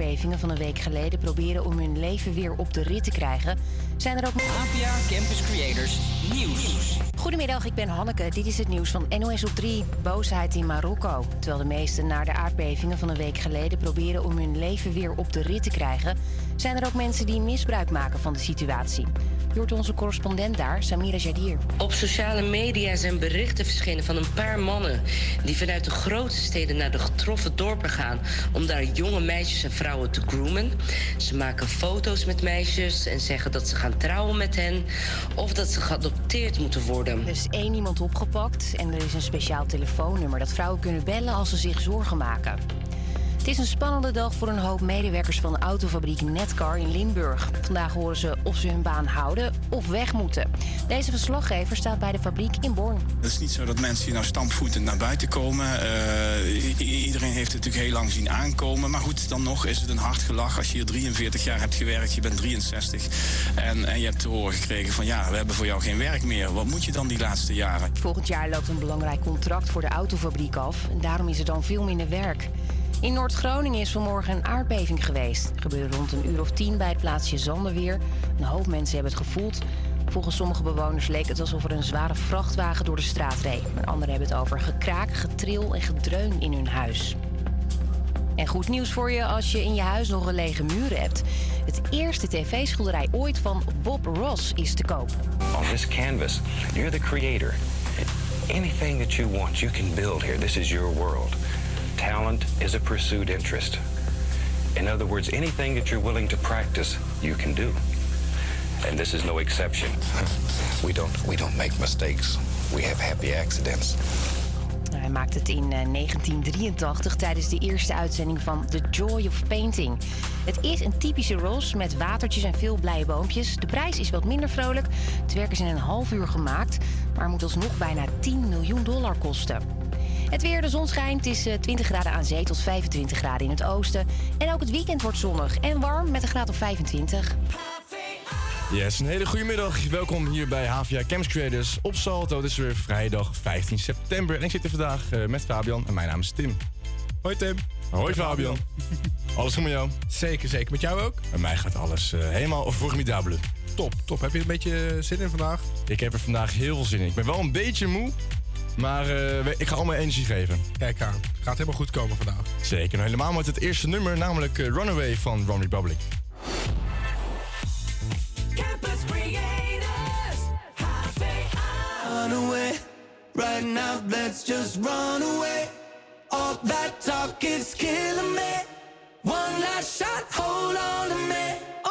aardbevingen van een week geleden proberen om hun leven weer op de rit te krijgen, zijn er ook. APA Campus Creators Nieuws. Goedemiddag, ik ben Hanneke. Dit is het nieuws van NOS op 3. Boosheid in Marokko. Terwijl de meesten na de aardbevingen van een week geleden proberen om hun leven weer op de rit te krijgen, zijn er ook mensen die misbruik maken van de situatie. Je hoort onze correspondent daar, Samira Jadir. Op sociale media zijn berichten verschenen van een paar mannen die vanuit de grote steden naar de getroffen dorpen gaan om daar jonge meisjes en vrouwen te groomen. Ze maken foto's met meisjes en zeggen dat ze gaan trouwen met hen of dat ze geadopteerd moeten worden. Er is één iemand opgepakt en er is een speciaal telefoonnummer dat vrouwen kunnen bellen als ze zich zorgen maken. Het is een spannende dag voor een hoop medewerkers van de autofabriek Netcar in Limburg. Vandaag horen ze of ze hun baan houden of weg moeten. Deze verslaggever staat bij de fabriek in Born. Het is niet zo dat mensen hier nou stampvoetend naar buiten komen. Uh, iedereen heeft het natuurlijk heel lang zien aankomen. Maar goed, dan nog is het een hard gelach als je hier 43 jaar hebt gewerkt. Je bent 63 en, en je hebt te horen gekregen van ja, we hebben voor jou geen werk meer. Wat moet je dan die laatste jaren? Volgend jaar loopt een belangrijk contract voor de autofabriek af. En daarom is er dan veel minder werk. In Noord-Groningen is vanmorgen een aardbeving geweest. Het gebeurde rond een uur of tien bij het plaatsje Zanderweer. Een hoop mensen hebben het gevoeld. Volgens sommige bewoners leek het alsof er een zware vrachtwagen door de straat reed. Maar anderen hebben het over gekraak, getril en gedreun in hun huis. En goed nieuws voor je als je in je huis nog een lege muur hebt. Het eerste tv-schilderij ooit van Bob Ross is te koop. On this canvas, you're the creator. Anything that you want, you can build here. This is your world. Talent is a pursued interest. In other words, anything that you're willing to practice, you can do. And this is no exception. we don't we don't make mistakes. We have happy accidents. Hij maakte het in 1983 tijdens de eerste uitzending van The Joy of Painting. Het is een typische Ross met watertjes en veel blije boompjes. De prijs is wat minder vrolijk. Het werk is in een half uur gemaakt, maar moet alsnog bijna 10 miljoen dollar kosten. Het weer, de zon schijnt. Het is 20 eh, graden aan zee tot 25 graden in het oosten. En ook het weekend wordt zonnig en warm met een graad of 25. Yes, een hele goede middag. Welkom hier bij HVA Camps Creators op Salto. Het is weer vrijdag 15 september. En ik zit hier vandaag uh, met Fabian en mijn naam is Tim. Hoi Tim. Hoi Fabian. alles goed met jou? Zeker, zeker. Met jou ook? Bij mij gaat alles uh, helemaal formidabele. Top, top. Heb je een beetje zin in vandaag? Ik heb er vandaag heel veel zin in. Ik ben wel een beetje moe, maar uh, ik ga allemaal energie geven. Kijk aan. Gaat helemaal goed komen vandaag. Zeker. Nou, helemaal met het eerste nummer, namelijk uh, Runaway van Run Republic. Campus Creators, Run away, right now let's just run away. All that talk is killing me. One last shot, hold on to me.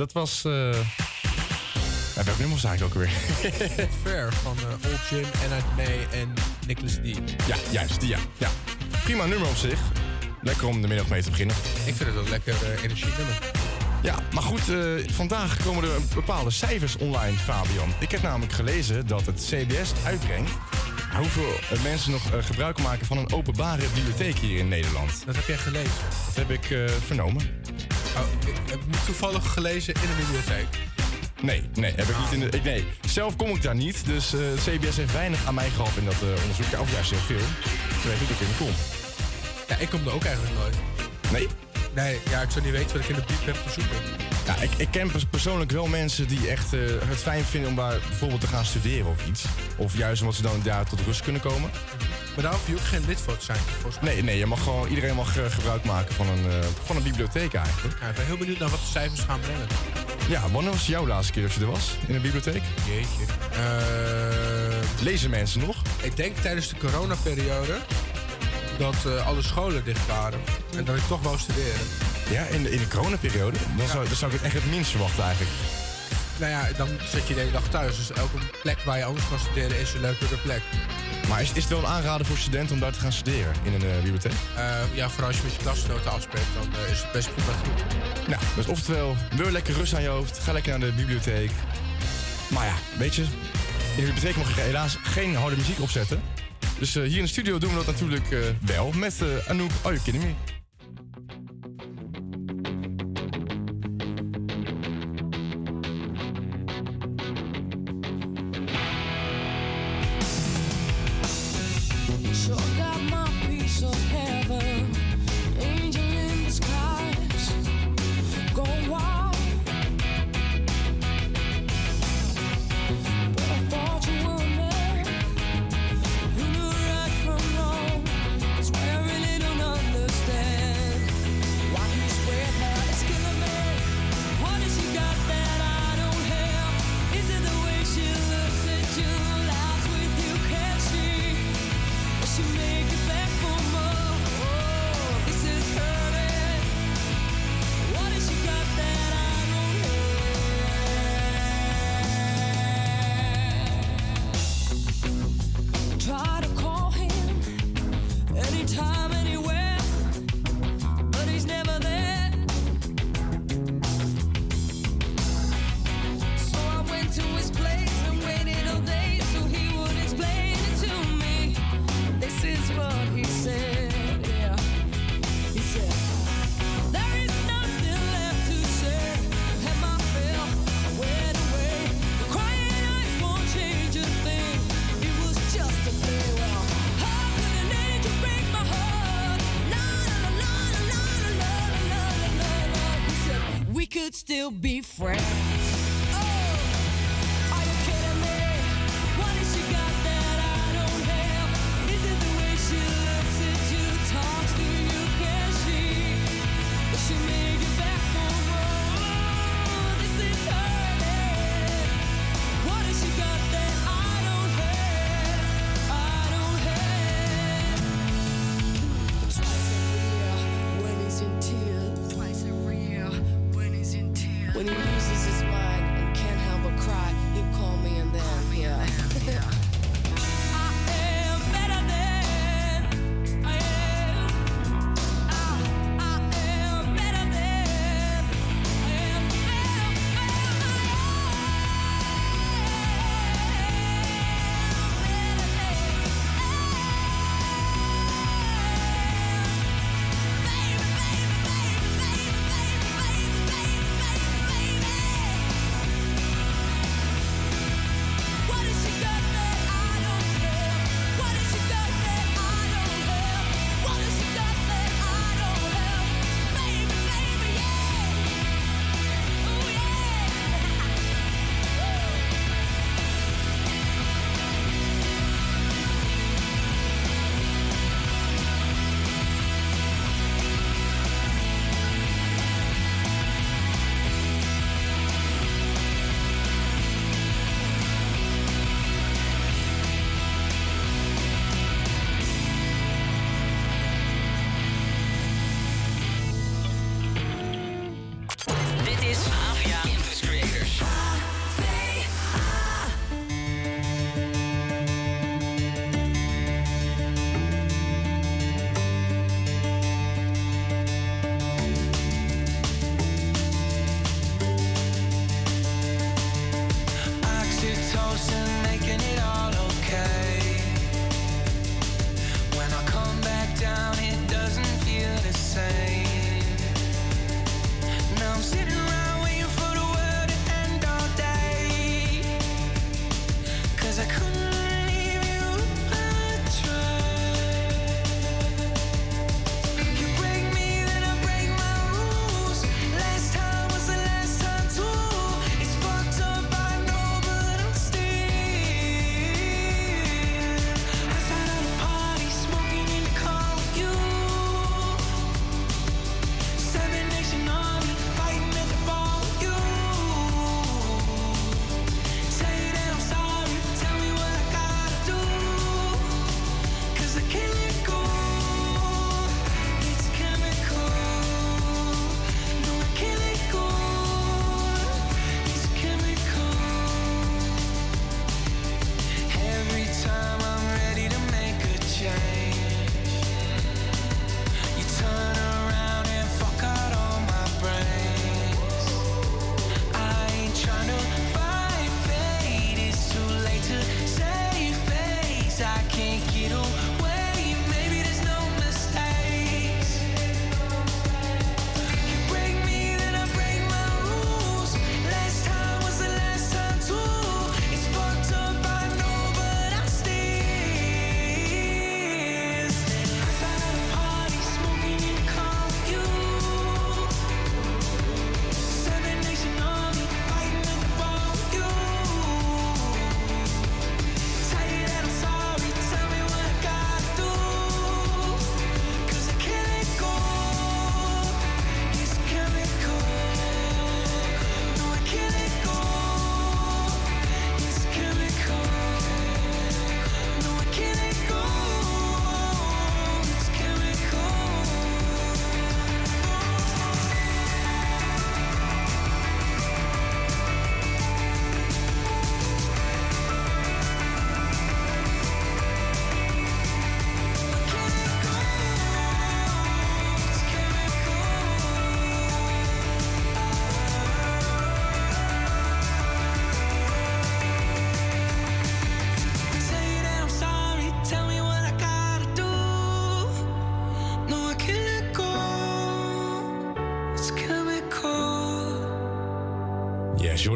Dat was... eh ja, welk nummer was eigenlijk ook alweer? Fair van eh, Old Jim, Anna May en Nicholas D. ja, juist, die ja. ja. Prima nummer op zich. Lekker om de middag mee te beginnen. Ik vind het wel lekker uh, energienummer. Ja, maar goed, eh, vandaag komen er bepaalde cijfers online, Fabian. Ik heb namelijk gelezen dat het CBS uitbrengt hoeveel eh, mensen nog eh, gebruik maken van een openbare bibliotheek hier in Nederland. Dat heb jij gelezen. Dat heb ik eh, vernomen. Oh, ik heb toevallig gelezen in de bibliotheek. Nee, nee, heb ik niet in de. Ik, nee, zelf kom ik daar niet, dus eh CBS heeft weinig aan mij gehad in dat eh, onderzoek. Of juist heel veel. Ze weet niet dat ik in kom. Ja, ik kom er ook eigenlijk nooit. Nee? Nee, ja, ik zou niet weten wat ik in de biep heb te zoeken. Ja, ik, ik ken pers- persoonlijk wel mensen die echt eh, het fijn vinden om daar bijvoorbeeld te gaan studeren of iets. Of juist omdat ze dan daar tot rust kunnen komen. Maar daar hoef je ook geen lid voor te zijn. Nee, nee, je mag gewoon, iedereen mag eh, gebruik maken van een, eh, van een bibliotheek eigenlijk. Ja, ik ben heel benieuwd naar wat de cijfers gaan brengen. Ja, wanneer was jouw laatste keer dat je er was in een bibliotheek? Jeetje. Lezen mensen nog? ik denk tijdens de coronaperiode dat alle scholen dicht waren. En dat ik toch wou studeren. Ja, in de, in de coronaperiode? Dan, zou, dan zou ik het echt het minst verwachten eigenlijk. Nou ja, dan zit je de hele dag thuis. Dus elke plek waar je anders kan studeren is een leukere plek. Maar is, is het wel een aanrader voor studenten om daar te gaan studeren in een eh, bibliotheek? Eh, ja, vooral als je met je klasgenoten afspreekt, dan eh, is het best prima te doen. Nou, dus oftewel, wil je lekker rust aan je hoofd, ga lekker naar de bibliotheek. Maar ja, weet je, in de bibliotheek mag je helaas geen harde muziek opzetten. Dus eh, hier in de studio doen we dat natuurlijk eh, wel met eh, Anouk Are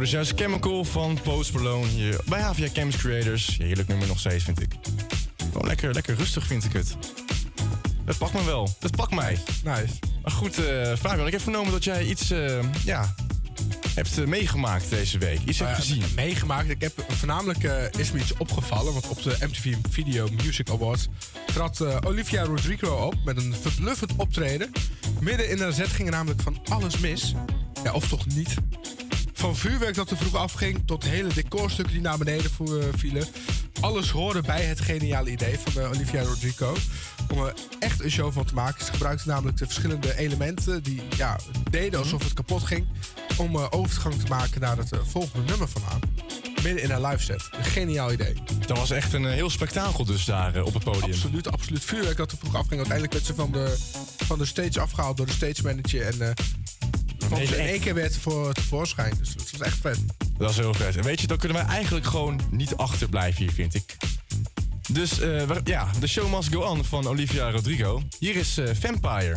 Dus juist Chemical van Post Malone hier bij Havia Campus Creators. Heerlijk nummer nog steeds, vind ik. Gewoon lekker, lekker rustig, vind ik het. Dat pakt me wel. Dat pakt mij. Nice. Maar goed, eh Fabian, ik heb vernomen dat jij iets, eh, ja, hebt eh, meegemaakt deze week. Iets hebt Eh, gezien. Meegemaakt. Ik heb voornamelijk is me iets opgevallen. Want op de MTV Video Music Awards trad Olivia Rodrigo op met een verbluffend optreden. Midden in een zet ging er namelijk van alles mis. Ja, of toch niet. Van vuurwerk dat te vroeg afging tot hele decorstukken die naar beneden eh, vielen. Alles hoorde bij het geniale idee van eh, Olivia Rodrigo. Om er echt een show van te maken. Ze gebruikte namelijk de verschillende elementen die ja, deden alsof het kapot ging. Om eh, overgang te maken naar het volgende nummer van haar. Midden in een live set. Een geniaal idee. Dat was echt een heel spektakel dus daar op het podium. Absoluut, absoluut. Vuurwerk dat te vroeg afging. Uiteindelijk werd ze van de, van de stage afgehaald door de stage manager. En kwam ze in één keer weer voor tevoorschijn. Dus dat was echt vet. Dat is heel vet. En weet je, dan kunnen wij eigenlijk gewoon niet achterblijven hier, vind ik. Dus eh, ja, de show must go on van Olivia Rodrigo. Hier is eh, Vampire.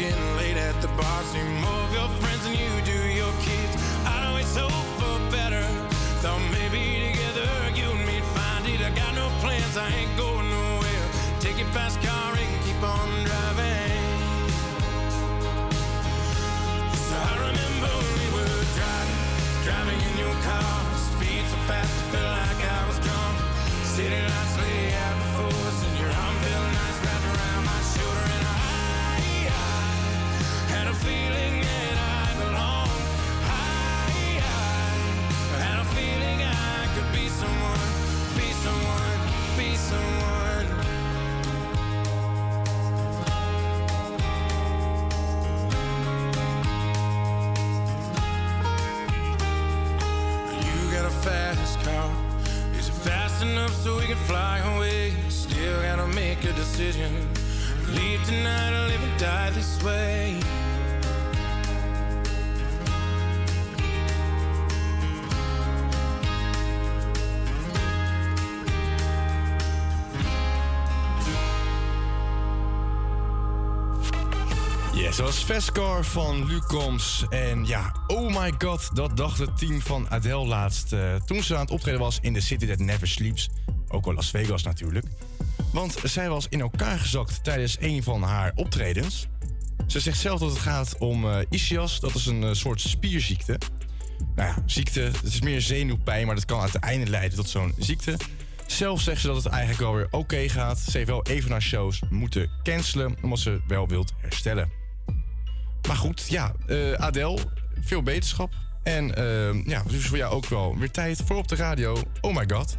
drinking late at the bar. See more of your friends than you got I ain't going nowhere. Take your fast car and keep on driving. So I remember we were driving, driving in your car. Speed so fast, it felt like I was drunk. City lights enough so we can fly away? Still gotta make a decision. Leave tonight or live and die this way. Was Vescar van Lucoms. En ja, oh my god, dat dacht het team van Adele laatst. eh, toen ze aan het optreden was in The City That Never Sleeps. Ook wel Las Vegas natuurlijk. Want zij was in elkaar gezakt tijdens een van haar optredens. Ze zegt zelf dat het gaat om eh, ischias. Dat is een eh, soort spierziekte. Nou ja, ziekte. Het is meer zenuwpijn, maar dat kan uiteindelijk leiden tot zo'n ziekte. Zelf zegt ze dat het eigenlijk wel weer oké gaat. Ze heeft wel even haar shows moeten cancelen, omdat ze wel wilt herstellen. Maar goed, ja, eh Adele, veel beterschap. En eh, ja, dus voor jou ook wel weer tijd voor op de radio. Oh my god.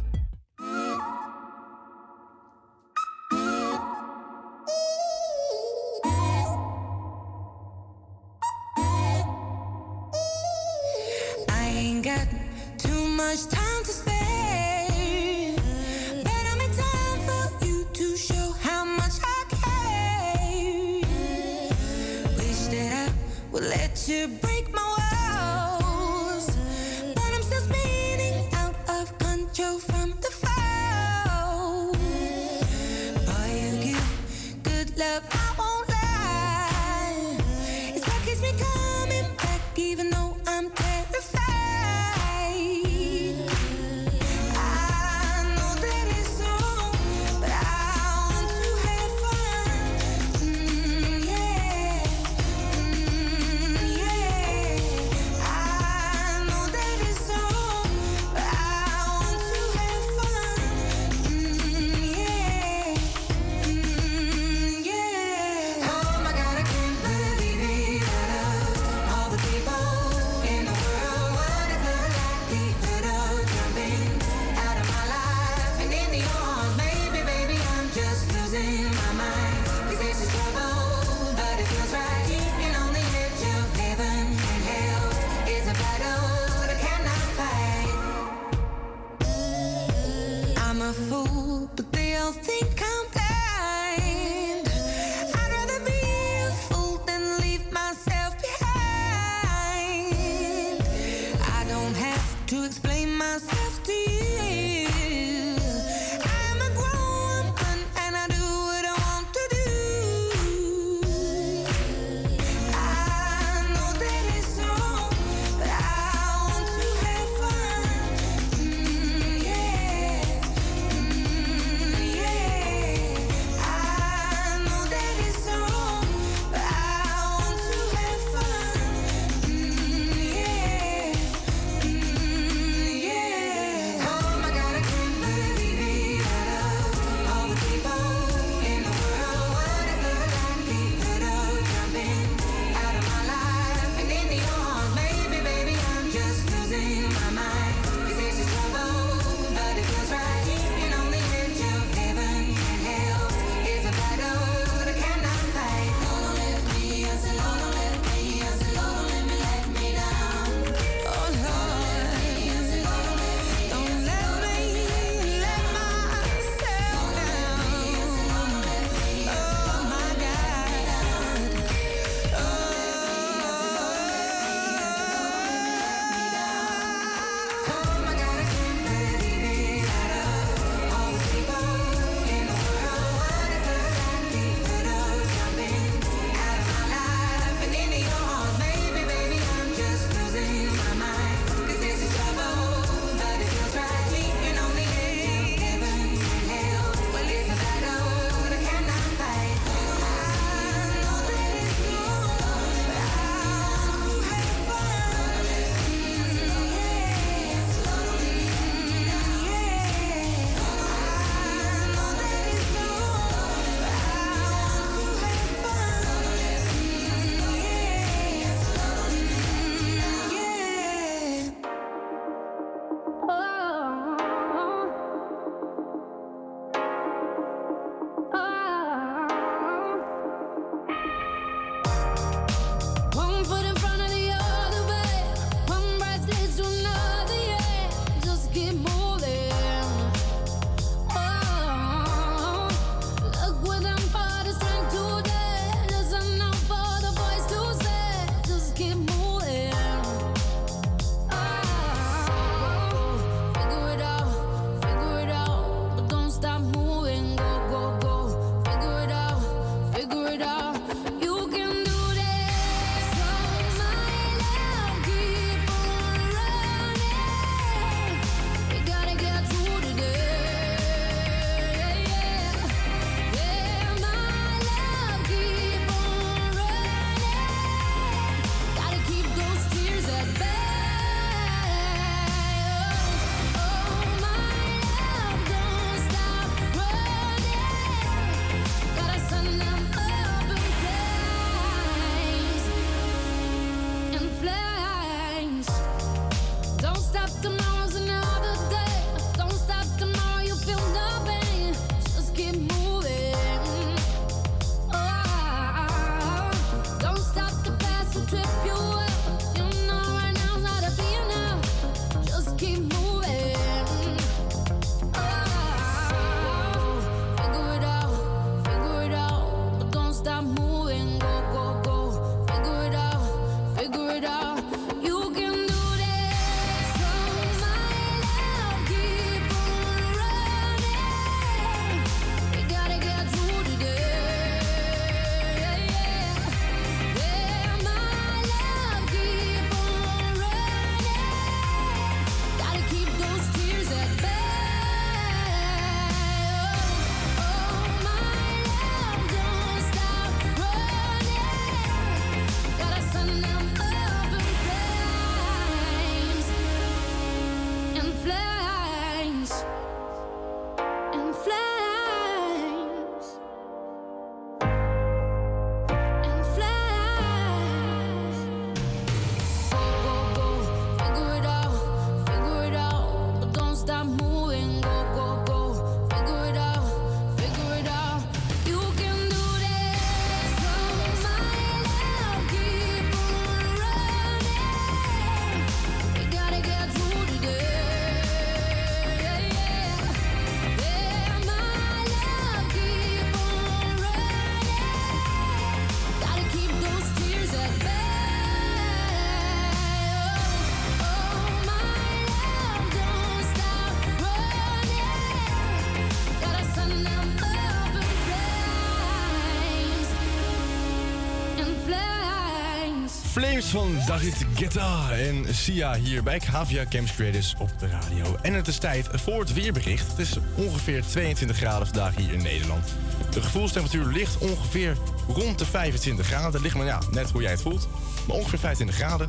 Van David Guetta en Sia hier bij Havia Camps Creators op de radio. En het is tijd voor het weerbericht. Het is ongeveer 22 graden vandaag hier in Nederland. De gevoelstemperatuur ligt ongeveer rond de 25 graden. Ligt maar ja, net hoe jij het voelt. Maar ongeveer 25 graden.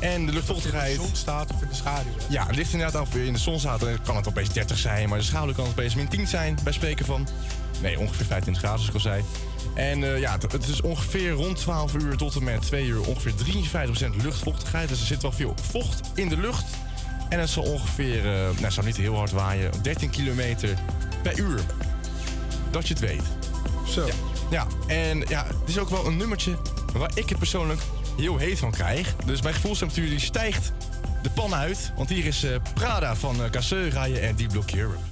En de luchtvochtigheid... In de zon staat of in de schaduw. Ja, het ligt inderdaad af. In de zon staat, dan kan het opeens 30 zijn, maar de schaduw kan het opeens min 10 zijn, bij spreken van. Nee, ongeveer 25 graden, zoals ik al zei. En eh, ja, het, is ongeveer rond 12 uur tot en met 2 uur ongeveer 53% luchtvochtigheid. Dus er zit wel veel vocht in de lucht. En het zal ongeveer, eh, nou, het zal niet heel hard waaien, 13 kilometer per uur. Dat je het weet. Zo. Ja, ja, en ja, het is ook wel een nummertje waar ik het persoonlijk heel heet van krijg. Dus mijn gevoelstemperatuur die stijgt de pan uit. Want hier is eh, Prada van uh, Casseur rijden en Deep Block Europe.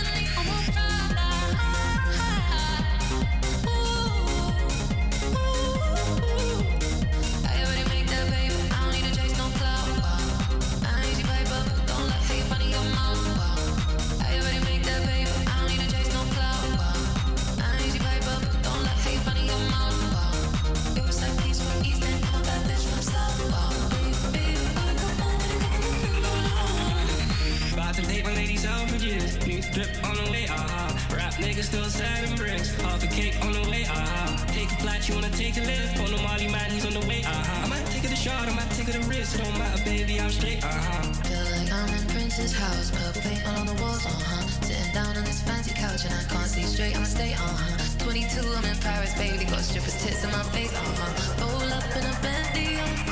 drip on the way, ah. Rap niggas still and bricks. Half a cake on the way, ah. Take a flight, you wanna take a lift. On the Molly man, he's on the way, ah. I might take it a shot, I might take it a risk. It don't matter, baby, I'm straight, ah. Feel like I'm in Prince's house, purple paint all on the walls, uh huh. Sitting down on this fancy couch and I can't see straight, I'ma stay, uh huh. 22, I'm in Paris, baby, got strippers tits in my face, uh huh. Roll up in a Bentley, I'm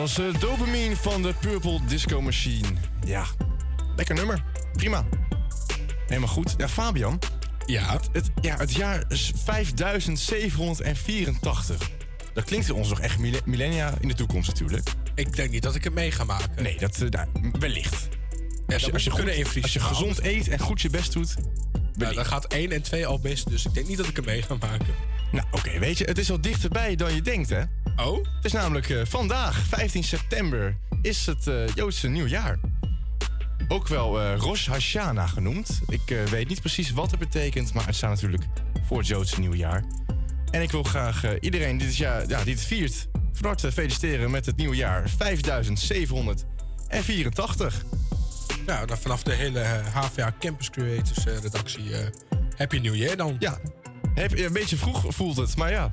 was eh, Dopamine van de Purple Disco Machine. Ja, lekker nummer. Prima. Helemaal goed. Ja, Fabian. Ja? Het, het- ja, het jaar is 5784. Dat klinkt voor ons nog echt mille- millennia in de toekomst natuurlijk. Ik denk niet dat ik het mee ga maken. Nee, dat nou, wellicht. als, je, als, je goed, als je gezond eet en goed je best doet. Nou, dan gaat 1 en 2 al best, dus ik denk niet dat ik het mee ga maken. Nou, oké, weet je, het is al dichterbij dan je denkt, hè? Oh? Het is namelijk eh, vandaag, 15 september, is het eh, Joodse nieuwjaar. Ook wel eh Rosh Hashanah genoemd. Ik weet niet precies wat het betekent, maar het staat natuurlijk voor het Joodse nieuwjaar. En ik wil graag iedereen die, dit jaar, ja, die het viert van harte feliciteren met het nieuwjaar 5784. Nou, dan vanaf de hele HVA Campus Creators redactie Happy New Year dan. Ja, heb, een beetje vroeg voelt het, maar ja.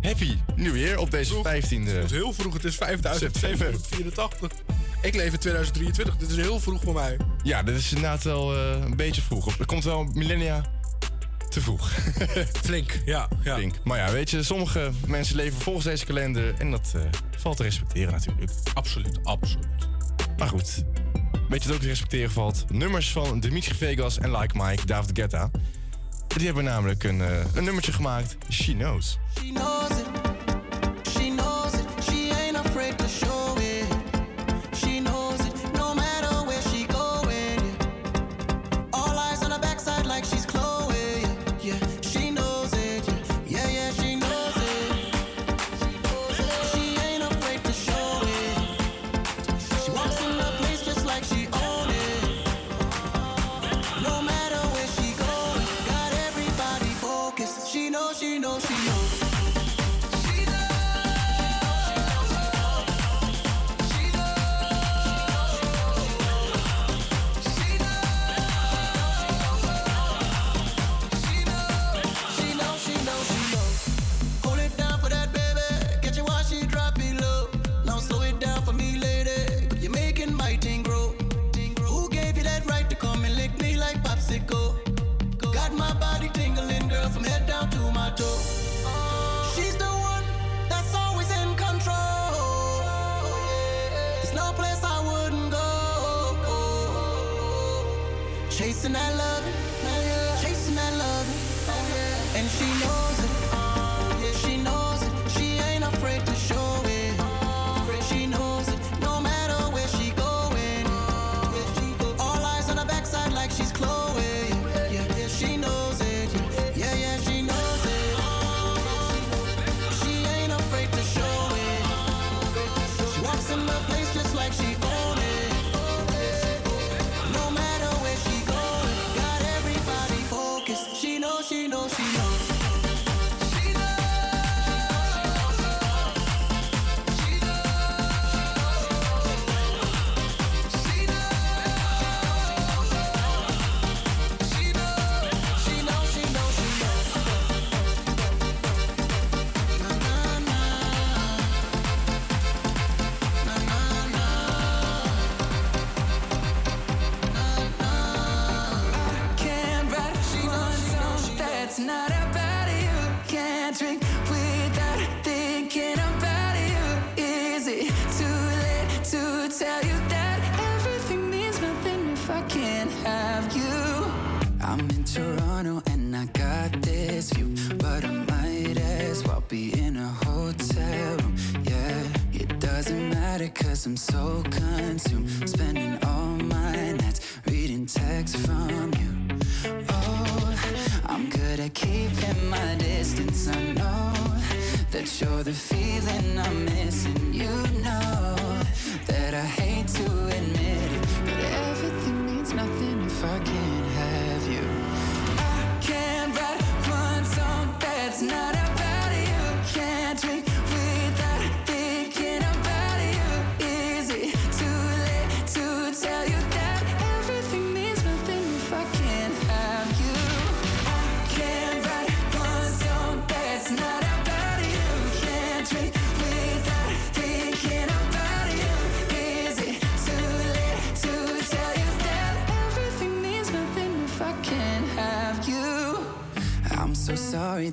Happy New Year op deze 15e. Het is heel vroeg, het is 5784. Ik leef in 2023, dit is heel vroeg voor mij. Ja, dit is inderdaad wel eh, een beetje vroeg. Het komt wel millennia te vroeg. Flink, ja. ja. Flink. Maar ja, weet je, sommige mensen leven volgens deze kalender en dat eh, valt te respecteren natuurlijk. Absoluut, absoluut. Maar goed, weet je wat ook te respecteren valt? Nummers van Dimitri Vegas en Like Mike, David Guetta. Die hebben namelijk een, eh, een nummertje gemaakt, She Knows. She knows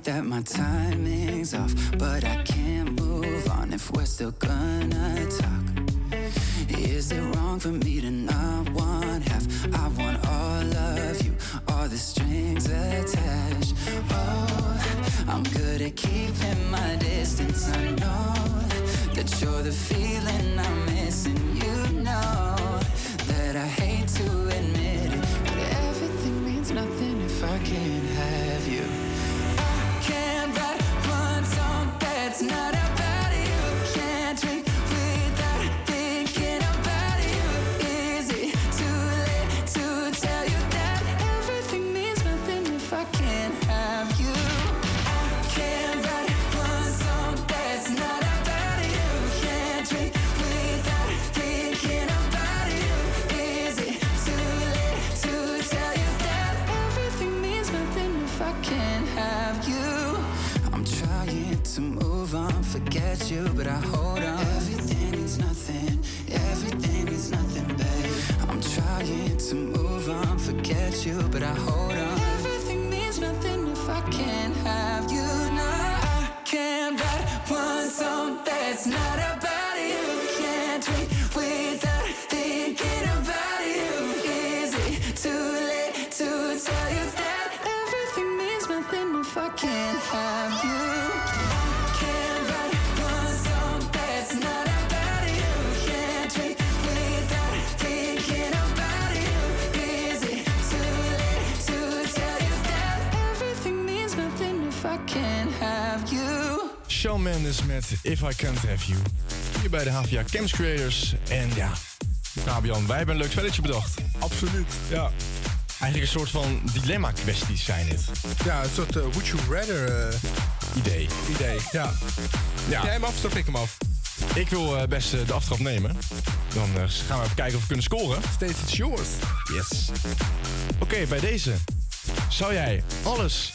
that my timing's off, but I can't move on if we're still gonna talk. Is it wrong for me to If I Can't Have You. Hier bij de HVA Camps Creators. En ja, Fabian, wij hebben een leuk spelletje bedacht. Absoluut, ja. Eigenlijk een soort van dilemma-kwesties zijn het. Ja, een soort eh, would you rather eh, Idee. idee. Ja. Ja. Jij hem af, stap ik hem af. Ik wil eh, best de aftrap nemen. Dan gaan we even kijken of we kunnen scoren. Steeds it's yours. Yes. Oké, bij deze. Zou jij alles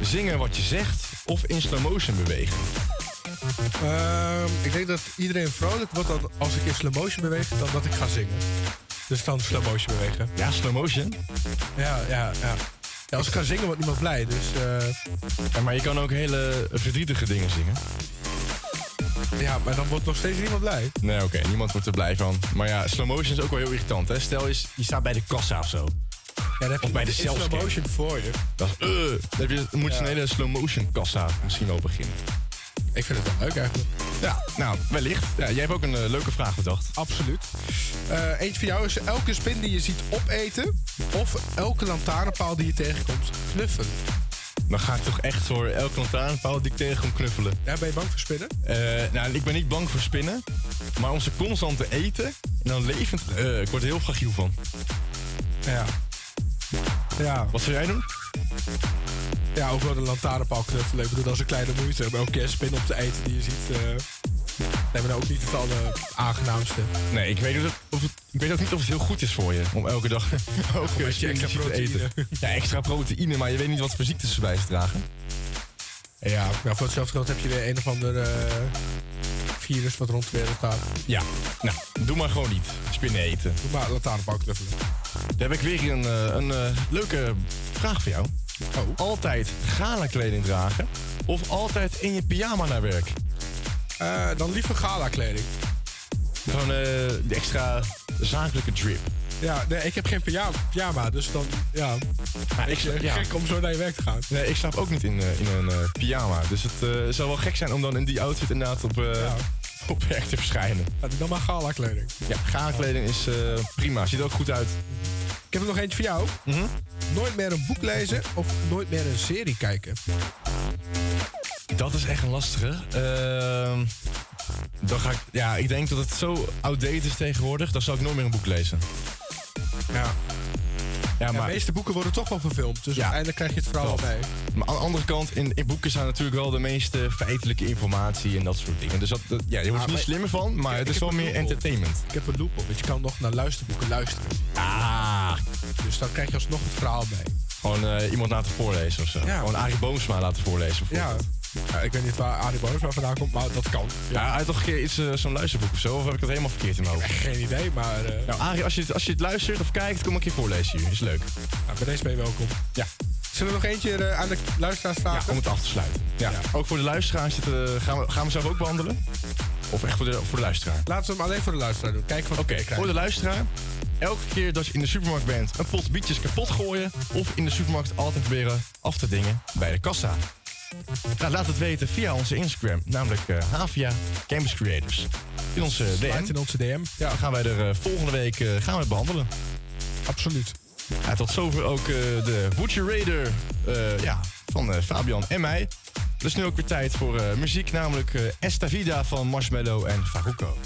zingen wat je zegt of in slow motion bewegen? Ehm, ik denk dat iedereen vrolijk wordt als ik in slow motion beweeg dan dat ik ga zingen. Dus dan slow motion bewegen. Ja, slow motion. Ja, ja, ja. ja als ik ga zingen wordt niemand blij, dus eh, Ja, maar je kan ook hele verdrietige dingen zingen. ja, maar dan wordt nog steeds niemand blij. Nee, oké, niemand wordt er blij van. Maar ja, slow motion is ook wel heel irritant. Hè? Stel eens, je staat bij de kassa of zo. Ja, dan heb je Of bij de in slow motion voor je. Dat is, eh, dan, heb je, dan moet je een hele slow motion kassa misschien wel beginnen. Ik vind het wel leuk eigenlijk. Ja, nou, wellicht. Ja, jij hebt ook een eh, leuke vraag bedacht. Absoluut. Eh eentje voor jou is elke spin die je ziet opeten of elke lantaarnpaal die je tegenkomt knuffelen. Dan ga ik toch echt voor elke lantaarnpaal die ik tegenkom knuffelen. Ja, ben je bang voor spinnen? Eh, nou, ik ben niet bang voor spinnen. Maar om ze constant te eten en dan levend... ik word er heel fragiel van. Ja. Ja. Wat zou jij doen? Ja, ook wel de lantaarnpaal knuffelen. Ik bedoel, dat is een kleine moeite. Maar elke keer spin op te eten die je ziet... eh nee, maar ook niet het alleraangenaamste. Nee, ik weet, ook, of het, ik weet ook niet of het heel goed is voor je. Om elke dag beetje spin extra te eten. proteïne. Ja, extra proteïne, maar je weet niet wat voor ziektes ze bij dragen. Ja, nou, voor hetzelfde geld heb je weer een of ander eh, virus wat rond de wereld gaat. Ja, nou, doe maar gewoon niet. Spinnen eten. Doe maar lantaarnpaal knuffelen. Dan heb ik weer een, eh, een eh, leuke vraag voor jou. Oh. Altijd gala kleding dragen of altijd in je pyjama naar werk? Eh, dan liever gala kleding. Gewoon eh, de extra zakelijke drip. Ja, nee, ik heb geen pyjama, pyjama dus dan, ja. Maar ik, Ik, ja. Gek om zo naar je werk te gaan. Nee, ik slaap ook niet in, eh, in een pyjama. Dus het zou wel gek zijn om dan in die outfit inderdaad op, op werk te verschijnen. Ja, dan maar gala kleding. Ja, gala kleding is prima. Ziet er ook goed uit. Ik heb er nog eentje voor jou. Mhm. Nooit meer een boek lezen of nooit meer een serie kijken. Dat is echt een lastige. Ehm, dan ga ik, ja, ik denk dat het zo outdated is tegenwoordig. Dan zal ik nooit meer een boek lezen. Ja. Ja, Ja, maar, de meeste boeken worden toch wel verfilmd. Dus Ja. uiteindelijk krijg je het verhaal al mee. maar aan de andere kant, in, in boeken staan natuurlijk wel de meeste feitelijke informatie en dat soort dingen. Dus dat, dat- ja, je wordt er niet slimmer van, maar Ik- het is wel meer entertainment. Ik heb een loop op, want je kan nog naar luisterboeken luisteren. Ah, dus dan krijg je alsnog het verhaal mee. Gewoon uh, iemand laten voorlezen of zo. Ja. Gewoon Arie Boomsma laten voorlezen. Ja. ja. Ik weet niet waar Arie Boomsma vandaan komt, maar dat kan. Ja, hij toch een keer iets eh, zo'n luisterboek of zo? Of heb ik dat helemaal verkeerd in mijn? Geen idee, maar... Uh... Nou, Arie, als je, als je het luistert of kijkt, kom een keer voorlezen hier. Is leuk. Nou, bij deze ben je welkom. Ja. Zullen we nog eentje aan de luisteraars staan? Ja, om het af te sluiten. Ja. Ook voor de luisteraars zitten, gaan, we, gaan we zelf ook behandelen? Of echt voor de, voor de luisteraar? Laten we hem alleen voor de luisteraar doen. Kijk wat voor de luisteraar elke keer dat je in de supermarkt bent een pot bietjes kapot gooien of in de supermarkt altijd proberen af te dingen bij de kassa? Nou, laat het weten via onze Instagram, namelijk uh, Havia Campus Creators. In onze DM. In onze DM. Ja. Gaan wij er eh, volgende week eh, gaan we behandelen. Absoluut. Tot zover ook de Butcher Raider ja, van Fabian en mij. Dus nu ook weer tijd voor muziek, namelijk Estavida van Marshmallow en Faruko.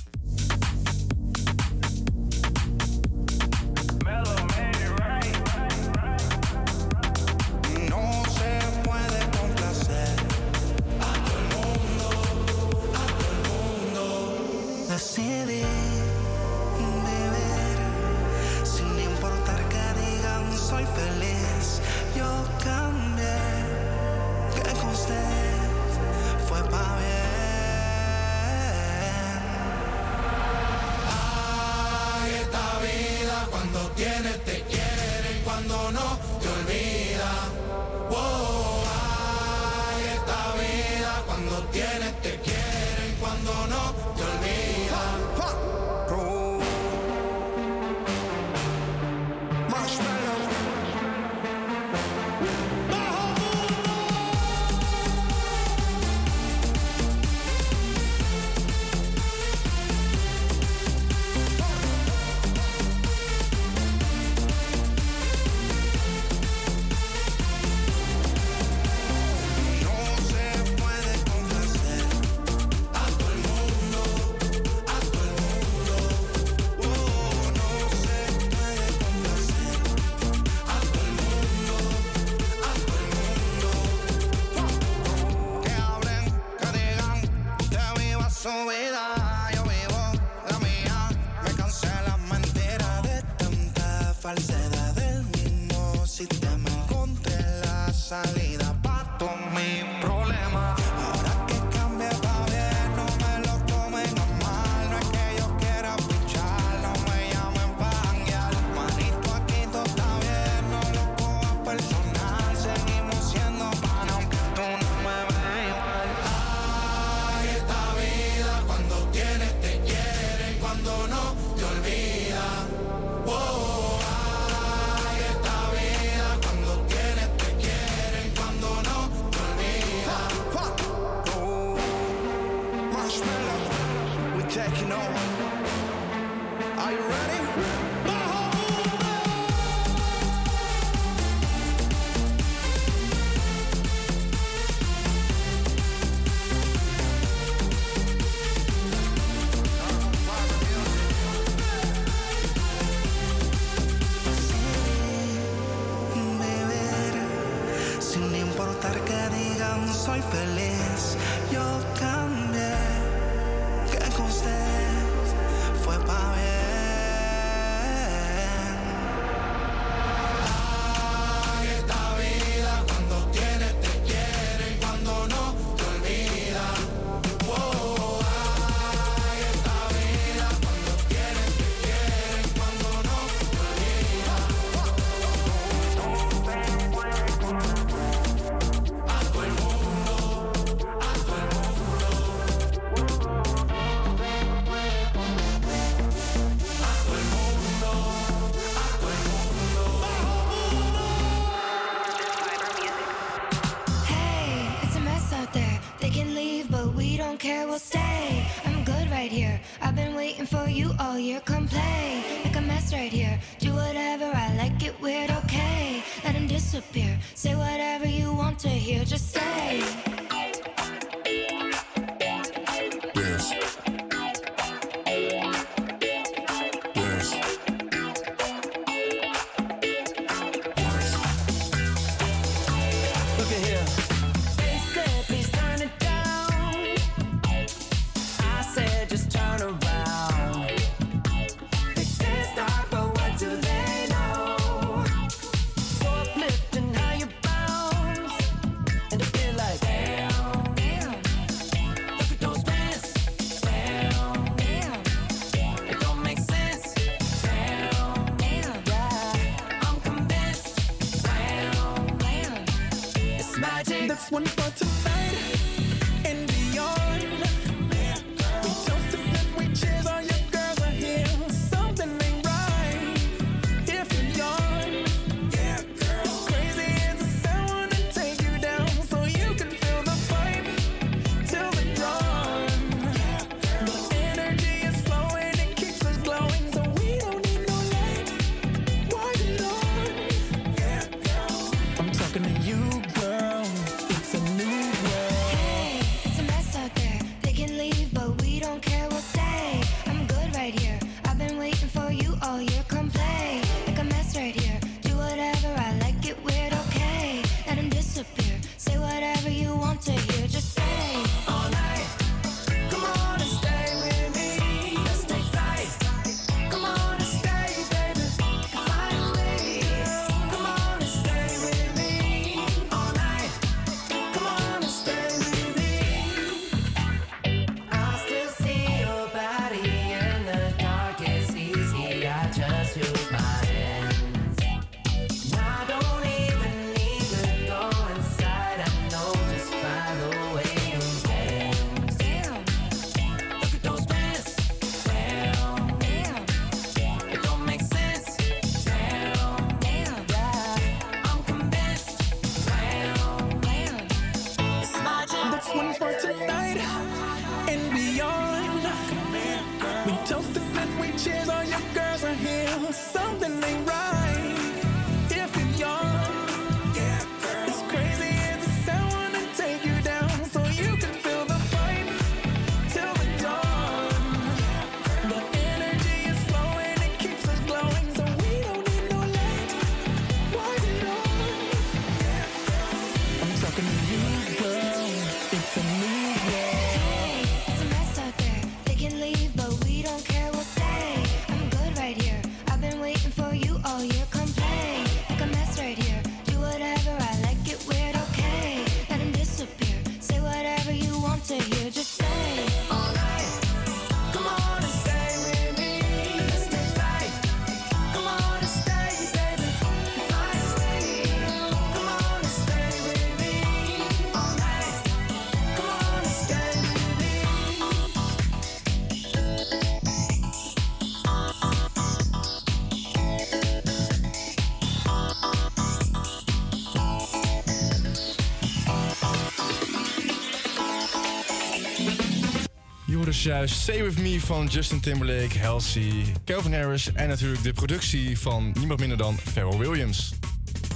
Juist Stay With Me van Justin Timberlake, Halsey, Calvin Harris... en natuurlijk de productie van niemand minder dan Pharrell Williams.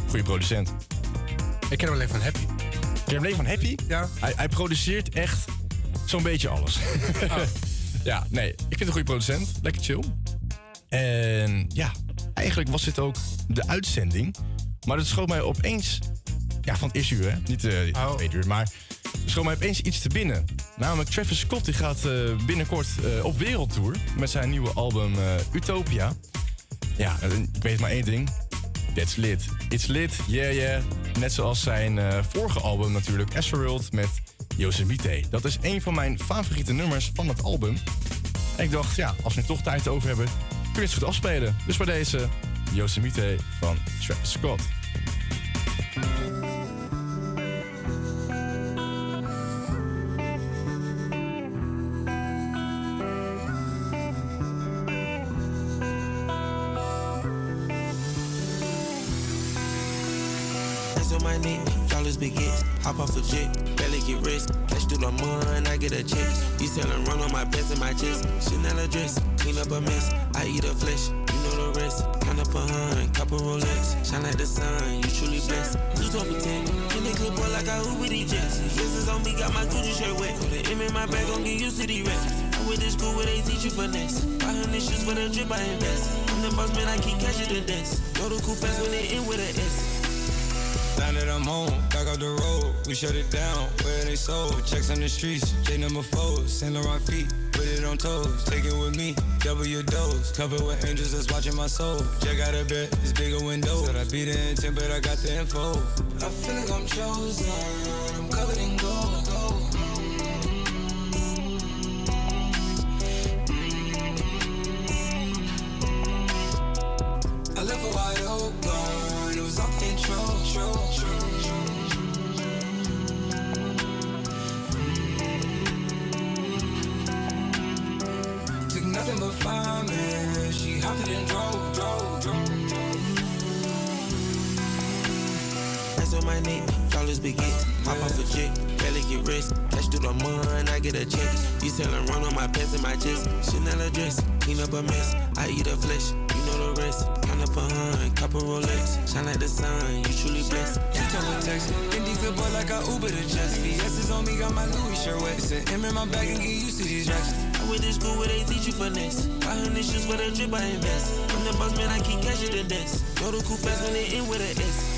Goeie producent. Ik ken hem alleen van Happy. Ken hem alleen van Happy? Ja. Hij, hij produceert echt zo'n beetje alles. ja, nee, ik vind een goede producent. Lekker chill. En ja, eigenlijk was dit ook de uitzending. Maar het schoot mij opeens... Ja, van het eerste uur, hè? Niet eh Oh. tweede uur, maar... Schoot mij opeens iets te binnen. Namelijk Travis Scott die gaat eh, binnenkort eh, op wereldtour... met zijn nieuwe album eh, Utopia. Ja, ik weet maar één ding. That's lit. It's lit, yeah yeah. Net zoals zijn vorige album natuurlijk, Astroworld met Yosemite. Dat is een van mijn favoriete nummers van het album. En ik dacht, ja, als we nu toch tijd over hebben, kun je het goed afspelen. Dus bij deze Yosemite van Travis Scott. Hop off a jet, barely get rest. Cash through the mud, I get a check. You selling run on my pants and my chest. Chanel address, clean up a mess. I eat a flesh, you know the rest. Count up a hun, couple Rolex. Shine like the sun, you truly blessed. You me 10, in the clip boy like I these jets. It's on me, got my Gucci shirt wet. Put the M in my bag, gon' get used to the rest. I went to school where they teach you finesse. Buy hundred shoes for the drip, I invest. I'm the boss man, I keep catching the desk. Know the cool fast when they in with a S. I'm home, back up the road, we shut it down where they sold. Checks on the streets, J number four, Saint Laurent feet, put it on toes. Take it with me, double your dose. Covered with angels that's watching my soul. Check out a bed, it's bigger windows. Said I beat the intent, but I got the info. I feel like I'm chosen. I'm covered in flawless begins. Hop off a jet, barely get rich. Cash through the mud, I get a check. You selling run on my pants and my chest. Chanel address, clean up a mess. I eat a flesh, you know the rest. Count up a hun, couple Rolex. Shine like the sun, you truly blessed. She told me text, boy like I Uber to Jess. VS is on me, got my Louis shirt wet. Said M in my bag and get used to these racks. I went to school where they teach you finesse. Buy hundred shoes for the drip, I invest. I'm the boss man, I keep catching the desk. Know the cool fast when they in with a S.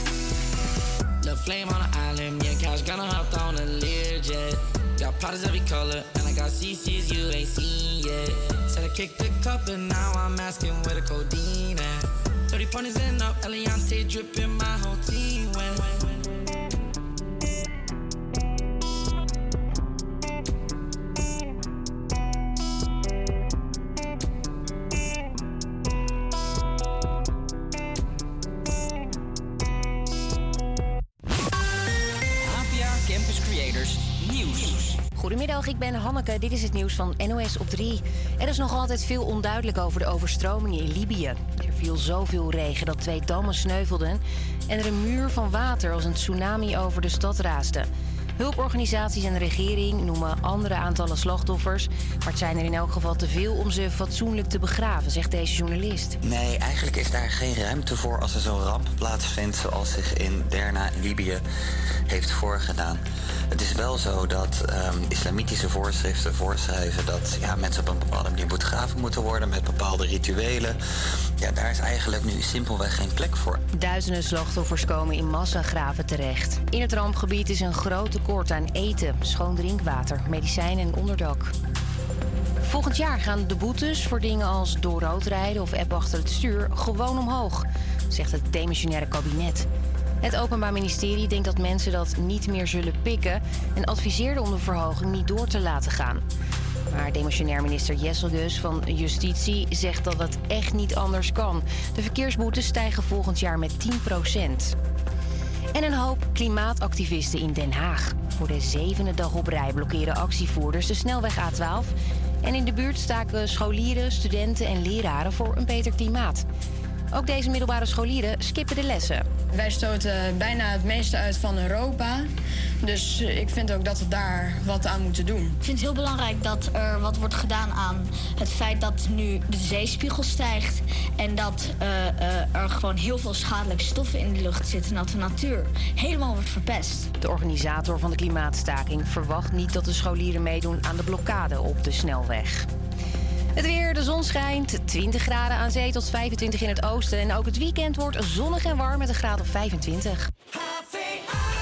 The flame on the island, me and Cash gonna hop on a Learjet. Got powders every color, and I got CCs you ain't seen yet. Said I kicked the cup, and now I'm asking where the codeine at. 30 pointers and up, Eliante dripping, my whole team went. Ik ben Hanneke. Dit is het nieuws van NOS op 3. Er is nog altijd veel onduidelijk over de overstromingen in Libië. Er viel zoveel regen dat twee dammen sneuvelden... en er een muur van water als een tsunami over de stad raasde. Hulporganisaties en de regering noemen andere aantallen slachtoffers... maar het zijn er in elk geval te veel om ze fatsoenlijk te begraven, zegt deze journalist. Nee, eigenlijk is daar geen ruimte voor als er zo'n ramp plaatsvindt zoals zich in Derna, Libië, heeft voorgedaan. Het is wel zo dat ehm, islamitische voorschriften voorschrijven dat ja, mensen op een bepaalde manier begraven moeten worden met bepaalde rituelen. Ja, daar is eigenlijk nu simpelweg geen plek voor. Duizenden slachtoffers komen in massagraven terecht. In het rampgebied is een groot tekort aan eten, schoon drinkwater, medicijnen en onderdak. Volgend jaar gaan de boetes voor dingen als door rood rijden of app achter het stuur gewoon omhoog, zegt het demissionaire kabinet. Het Openbaar Ministerie denkt dat mensen dat niet meer zullen pikken en adviseerde om de verhoging niet door te laten gaan. Maar demissionair minister Jesselgus van Justitie zegt dat het echt niet anders kan. De verkeersboetes stijgen volgend jaar met 10% En een hoop klimaatactivisten in Den Haag. Voor de zevende dag op rij blokkeren actievoerders de snelweg A12. En in de buurt staken scholieren, studenten en leraren voor een beter klimaat. Ook deze middelbare scholieren skippen de lessen. Wij stoten bijna het meeste uit van Europa. Dus eh, ik vind ook dat we daar wat aan moeten doen. Ik vind het heel belangrijk dat er wat wordt gedaan aan het feit dat nu de zeespiegel stijgt. En dat eh, eh, er gewoon heel veel schadelijke stoffen in de lucht zitten. En dat de natuur helemaal wordt verpest. De organisator van de klimaatstaking verwacht niet dat de scholieren meedoen aan de blokkade op de snelweg. Het weer, de zon schijnt. 20 graden aan zee tot 25 in het oosten. En ook het weekend wordt zonnig en warm met een graad of 25.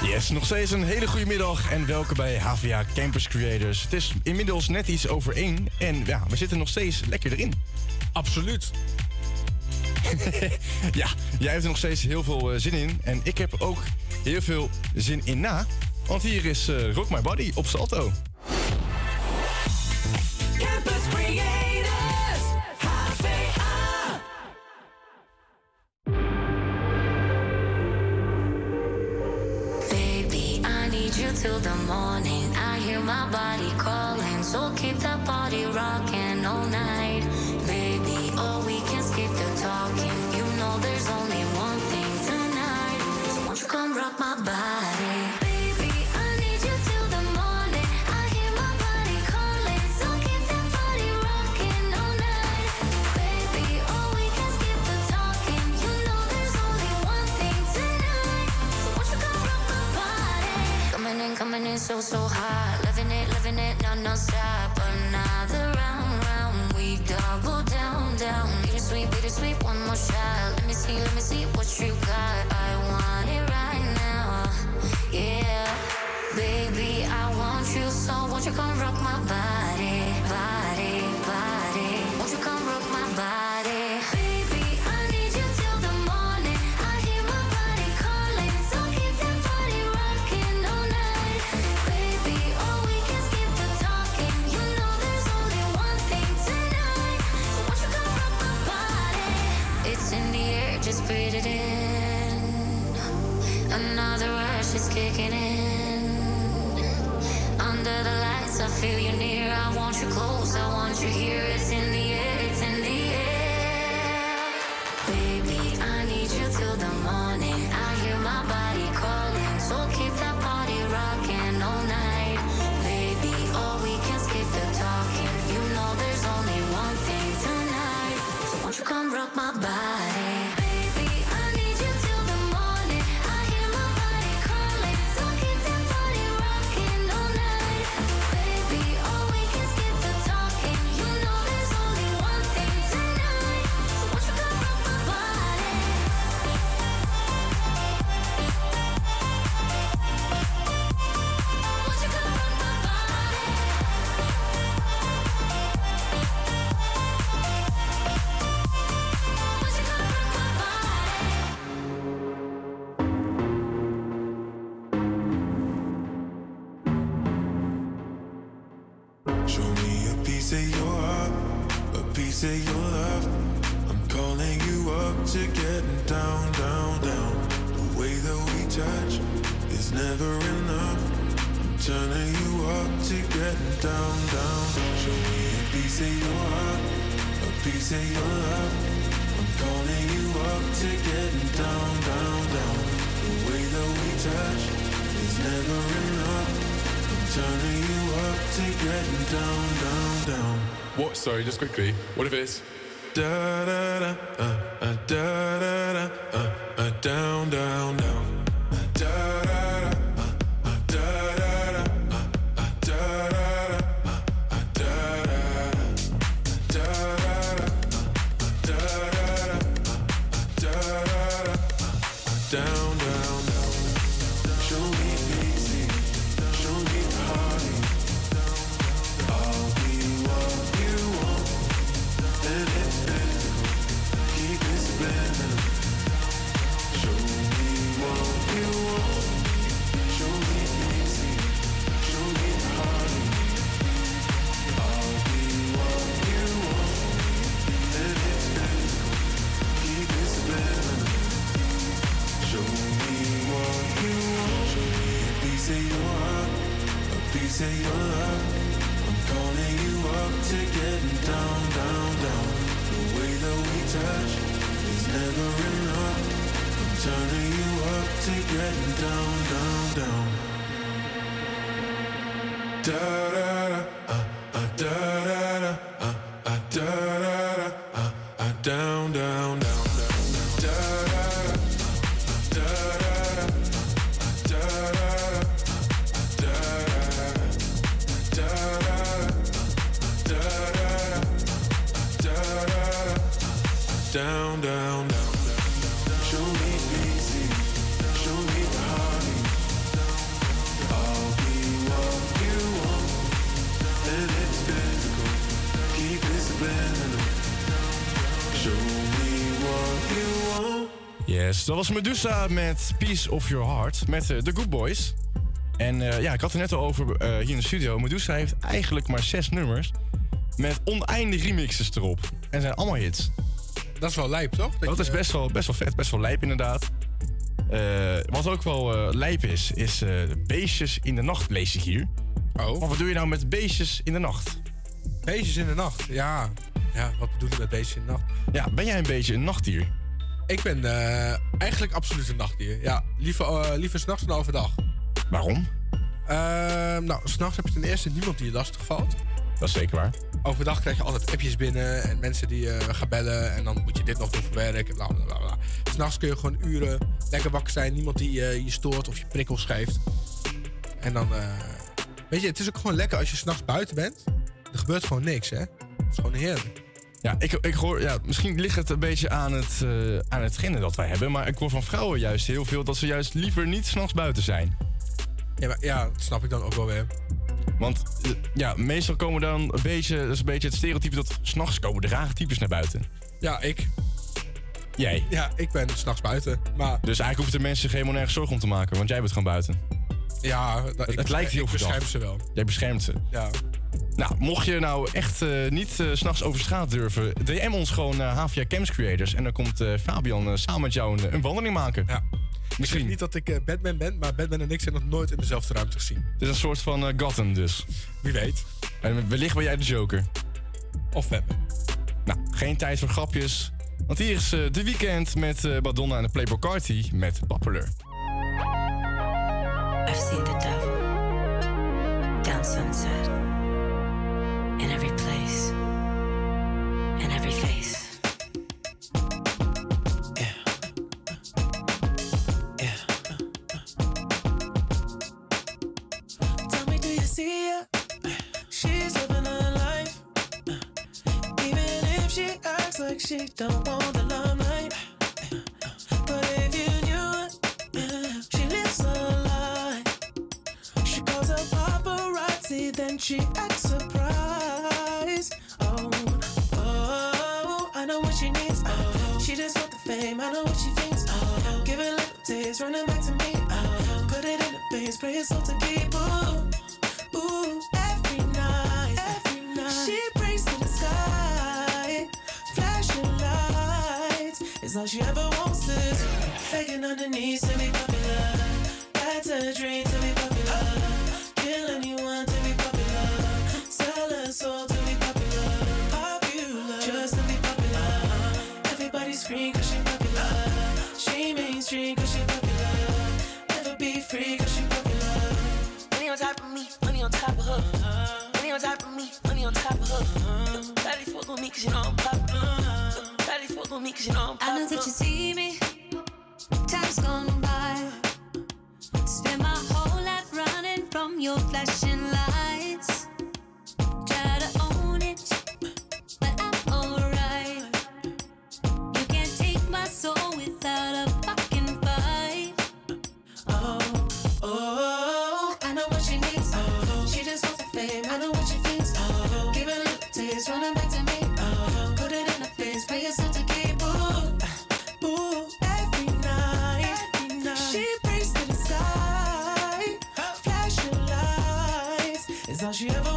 Yes, nog steeds een hele goede middag en welkom bij HVA Campus Creators. Het is inmiddels net iets over één en ja, we zitten nog steeds lekker erin. Absoluut. ja, jij hebt er nog steeds heel veel eh, zin in en ik heb ook heel veel zin in na. Want hier is eh, Rock My Body op Salto. Coming in, so, so hot. Living it, living it, no, no stop. Another round, round. We double down, down. Bittersweet, bittersweet, one more shot. Let me see, let me see what you got. I want it right now. Yeah. Baby, I want you so. Won't you come rock my body, Just quickly. What if it's Da da da, uh, Yes, dat was Medusa met Piece of Your Heart met eh, The Good Boys. En eh, ja, ik had het net al over eh, hier in de studio. Medusa heeft eigenlijk maar zes nummers met oneindig remixes erop. En zijn allemaal hits. Dat is wel lijp, toch? Dat, is best wel, best wel vet, best wel lijp inderdaad. Wat ook wel lijp is, is beestjes in de nacht, lees ik hier. Oh. Maar wat doe je nou met beestjes in de nacht? Beestjes in de nacht, ja. Ja, wat bedoel je met beestjes in de nacht? Ja, ben jij een beetje een nachtdier? Ik ben eh, eigenlijk absoluut een nachtdier. Ja, liever, eh liever s'nachts dan overdag. Waarom? Ehm nou, s'nachts heb je ten eerste niemand die je lastig valt. Dat is zeker waar. Overdag krijg je altijd appjes binnen en mensen die gaan bellen. En dan moet je dit nog doen voor werk bla bla bla. S'nachts kun je gewoon uren lekker wakker zijn. Niemand die je stoort of je prikkels geeft. En dan, weet je, het is ook gewoon lekker als je s'nachts buiten bent. Er gebeurt gewoon niks, hè? Het is gewoon heerlijk. Ja, ik, ik hoor, ja, misschien ligt het een beetje aan het, eh aan hetgene dat wij hebben. Maar ik hoor van vrouwen juist heel veel dat ze juist liever niet s'nachts buiten zijn. Ja, maar, ja, dat snap ik dan ook wel weer. Want eh, ja, meestal komen dan een beetje, dat is een beetje het stereotype dat s'nachts komen de rare types naar buiten. Ja, ik. Jij? Ja, ik ben s'nachts buiten. Maar Dus eigenlijk hoeven de mensen zich helemaal nergens zorgen om te maken, want jij bent gewoon buiten. Ja, dat, Het, ik, het lijkt heel ik ze wel. Jij beschermt ze. Ja. Nou, mocht je nou echt eh, niet eh, s s'nachts over straat durven, DM ons gewoon naar HVA Camps Creators. En dan komt eh, Fabian eh, samen met jou een, een wandeling maken. Ja. Ik zeg niet dat ik eh, Batman ben, maar Batman en ik zijn nog nooit in dezelfde ruimte gezien. Het is een soort van eh, Gotham dus. Wie weet. En wellicht ben jij de Joker. Of Batman. Nou, geen tijd voor grapjes. Want hier is eh, de weekend met eh, Madonna en de Playboy Carti met Popular. I've seen the devil down sunset in every place, in every face. Tell me, do little running back to me. Oh, put it in her face, pay yourself to keep. Ooh, ooh, every night, every night. She prays to the sky, flashing lights. It's all she ever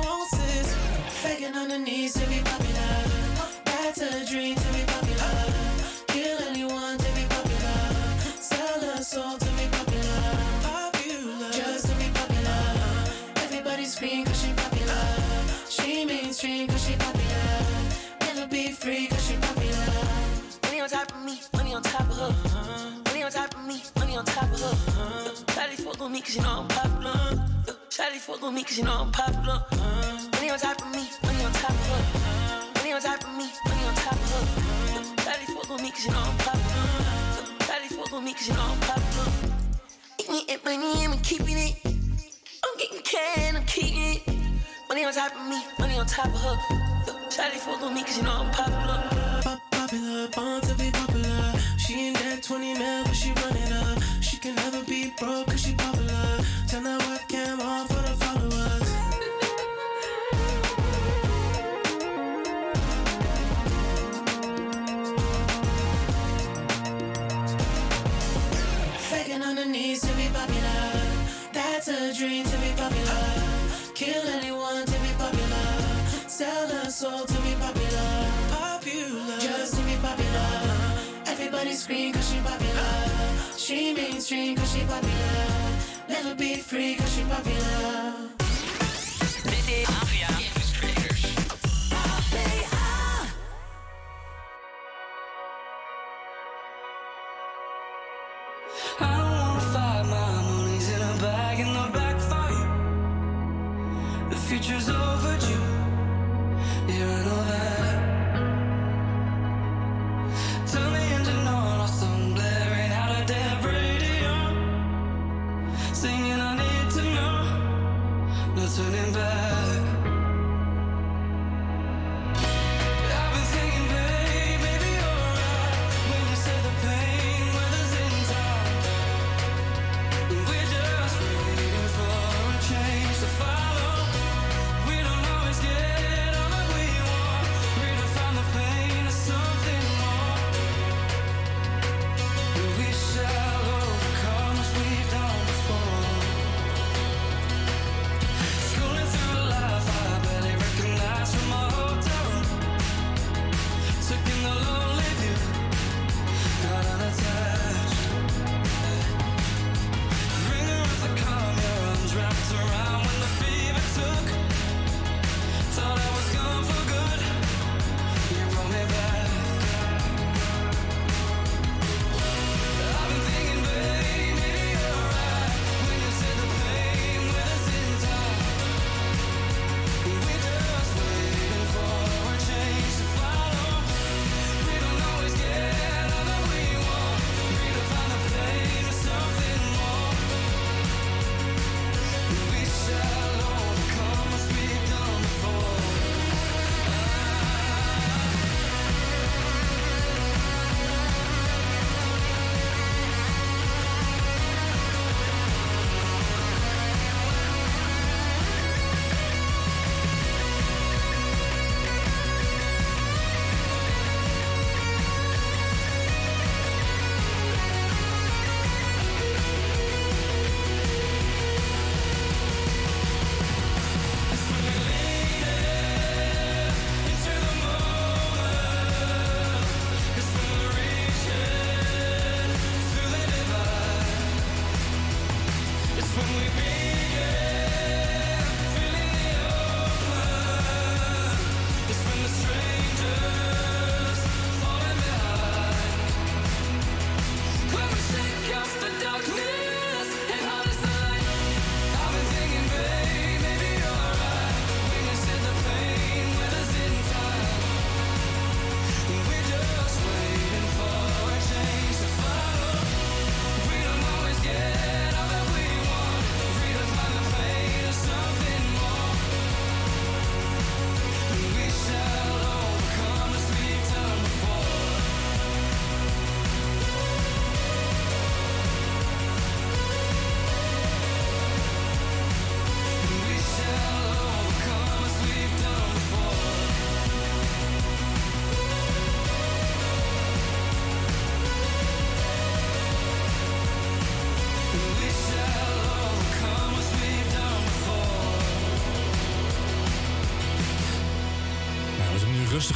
cause you know I'm popular. Uh, money on top of me, money on top of her. Money on top of me, money on top of her. Shawty fuck with me cause you know I'm popular. Uh, Shawty fuck with me cause you know I'm popular. Eating it, money, I'm keeping it. I'm getting can, I'm keeping it. Money on top of me, money on top of her. Shawty fuck with me cause you know I'm. Popular,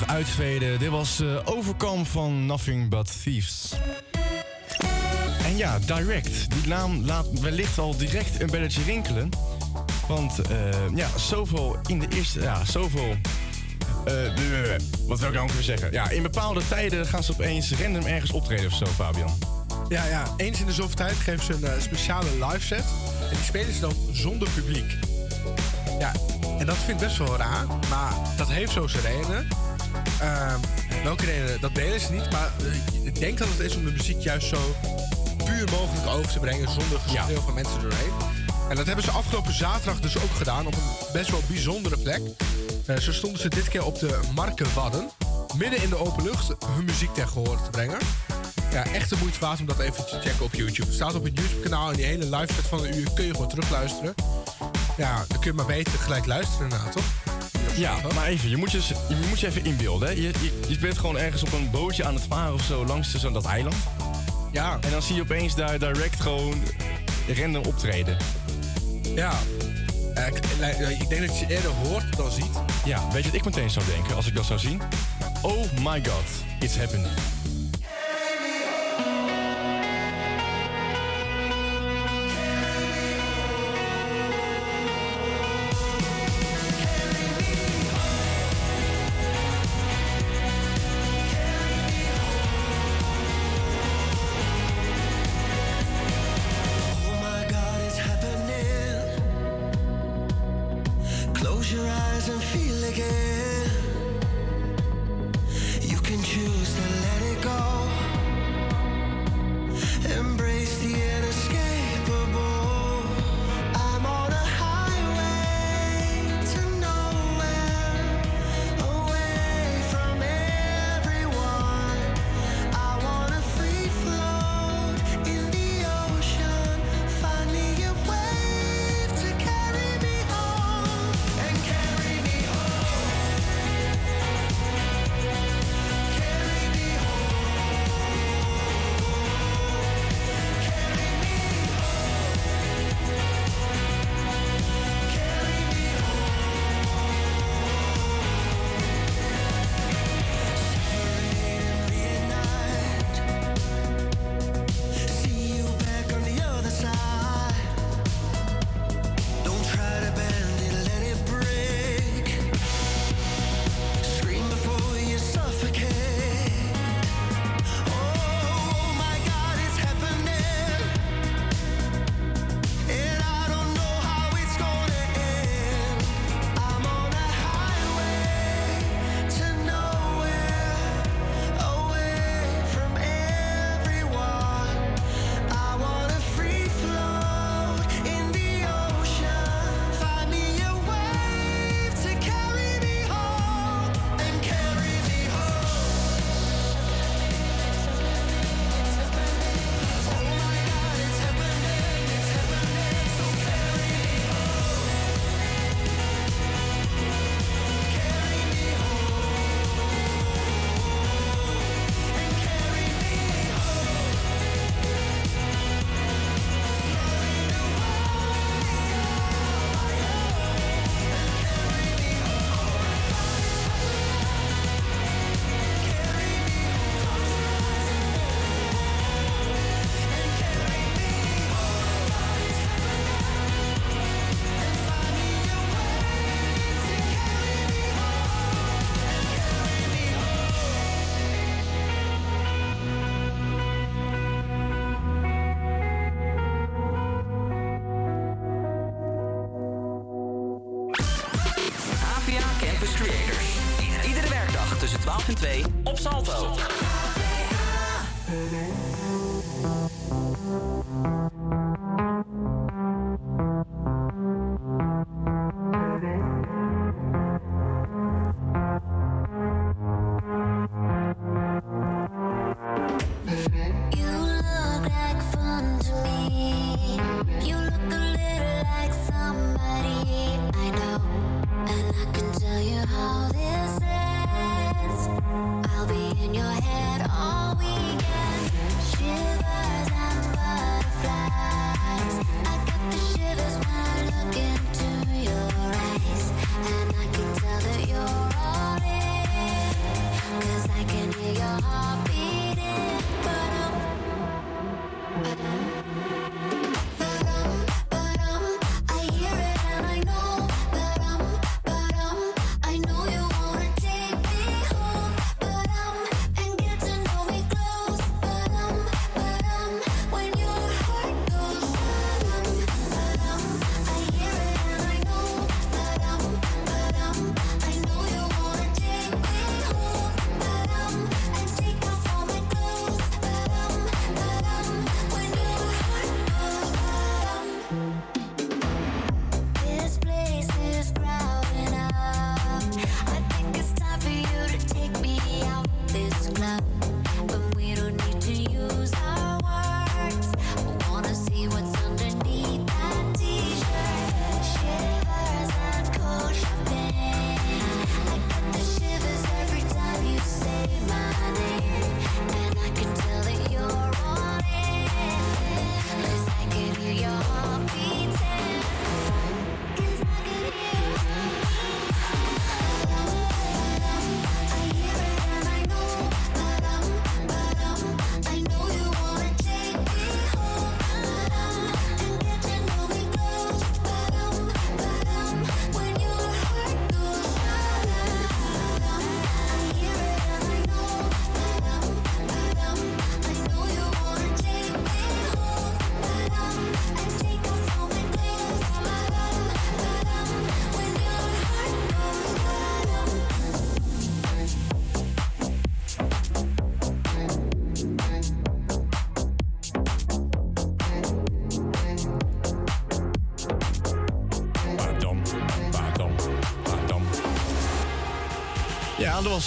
rustig uitveden. Dit was eh Overcome van Nothing But Thieves. En ja, Direct. Die naam laat wellicht al direct een belletje rinkelen. Want eh, ja, zoveel in de eerste... Ja, zoveel... de- wat wil ik nou weer zeggen? Ja, in bepaalde tijden gaan ze opeens random ergens optreden of zo, Fabian. Ja, ja, eens in de zoveel tijd geven ze een speciale live set. En die spelen ze dan zonder publiek. Ja, en dat vind ik best wel raar. Maar dat heeft zo zijn redenen. Ehm, welke redenen, dat delen ze niet. Maar eh, ik denk dat het is om de muziek juist zo puur mogelijk over te brengen. Zonder geschreeuw van mensen doorheen. En dat hebben ze afgelopen zaterdag dus ook gedaan. Op een best wel bijzondere plek. Eh, zo stonden ze dit keer op de Markenwadden. Midden in de open lucht hun muziek ten gehoor te brengen. Ja, echt de moeite waard om dat even te checken op YouTube. Het staat op het YouTube-kanaal en die hele live set van een uur kun je gewoon terugluisteren. Ja, dan kun je maar beter gelijk luisteren na, toch? Ja, maar even, je moet je, je, moet je even inbeelden. Hè? Je, je, je bent gewoon ergens op een bootje aan het varen of zo langs zo'n dat eiland. Ja. En dan zie je opeens daar direct gewoon random optreden. Ja. Ik, eh, ik denk dat je eerder hoort dan ziet. Ja, weet je wat ik meteen zou denken als ik dat zou zien? Oh my god, it's happening.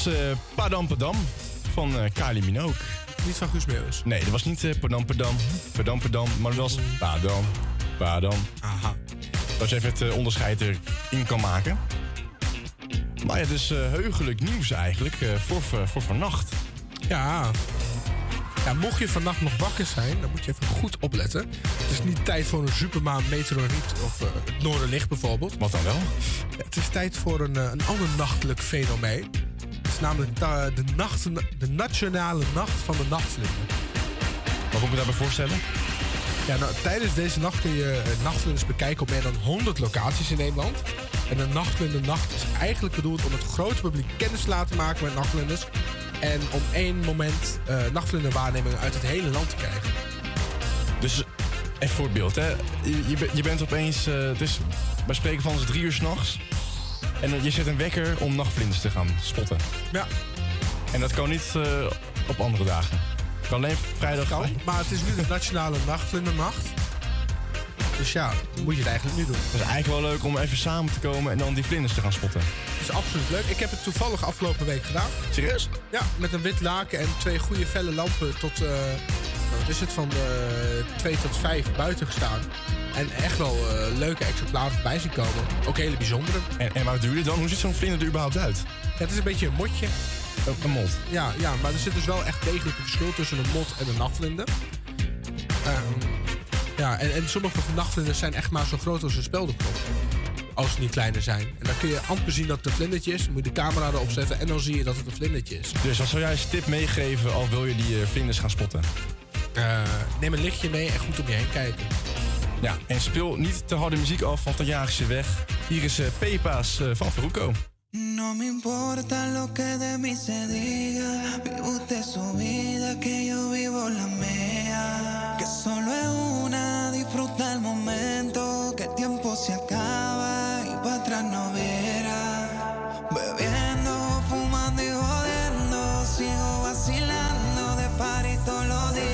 Was Padam Padam van eh Kylie Minogue. Niet van Guus Meeuwis? Nee, dat was niet eh Padam Padam, Padam Padam, maar dat was Padam, Padam. Aha. Dat je even het eh, onderscheid erin kan maken. Maar ja, het is heugelijk nieuws eigenlijk voor, voor, vannacht. Ja. Ja, mocht je vannacht nog wakker zijn, dan moet je even goed opletten. Het is niet tijd voor een supermaan, meteoriet of het Noorderlicht bijvoorbeeld. Wat dan wel? Ja, het is tijd voor een, een ander nachtelijk fenomeen. Namelijk de, nacht, de nationale nacht van de nachtvlinder. Wat moet ik me daarbij voorstellen? Ja, nou, tijdens deze nacht kun je eh, nachtvlinders bekijken op meer dan 100 locaties in Nederland. En een nachtvlindernacht is eigenlijk bedoeld om het grote publiek kennis te laten maken met nachtvlinders. En om één moment eh nachtvlinderwaarnemingen uit het hele land te krijgen. Dus even voor het beeld, hè. Je, je, je bent opeens, eh, het is bij spreken van is drie uur s'nachts. En je zet een wekker om nachtvlinders te gaan spotten. Ja. En dat kan niet eh, op andere dagen. Kan alleen vrijdag. Kan, maar het is nu de nationale nachtvlindernacht. Dus ja, moet je het eigenlijk nu doen. Het is eigenlijk wel leuk om even samen te komen en dan die vlinders te gaan spotten. Het is absoluut leuk. Ik heb het toevallig afgelopen week gedaan. Serieus? Ja, met een wit laken en twee goede felle lampen tot, eh, wat is het, van uh, 2 tot 5 buiten gestaan. En echt wel eh, leuke exemplaren voorbij zien komen. Ook hele bijzondere. En, en waar doe je dit dan? Hoe ziet zo'n vlinder er überhaupt uit? Het is een beetje een motje. Een mot? Ja, ja, maar er zit dus wel echt degelijk een verschil tussen een mot en een nachtvlinder. Ehm, ja, en, en sommige nachtvlinders zijn echt maar zo groot als een speldenknop. Als ze niet kleiner zijn. En dan kun je amper zien dat het een vlindertje is. Dan moet je de camera erop zetten en dan zie je dat het een vlindertje is. Dus wat zou jij als tip meegeven al wil je die eh, vlinders gaan spotten? Eh, neem een lichtje mee en goed om je heen kijken. Ja, en speel niet te harde muziek af, want dan jagen ze weg. Hier is eh, Pepa's eh, van Faruko. No me importa lo que de mí se diga. Vive usted su vida, que yo vivo la mía. Que solo es una, disfruta el momento. Que el tiempo se acaba y para atrás no verá. Bebiendo, fumando y jodiendo. Sigo vacilando de party todos los días.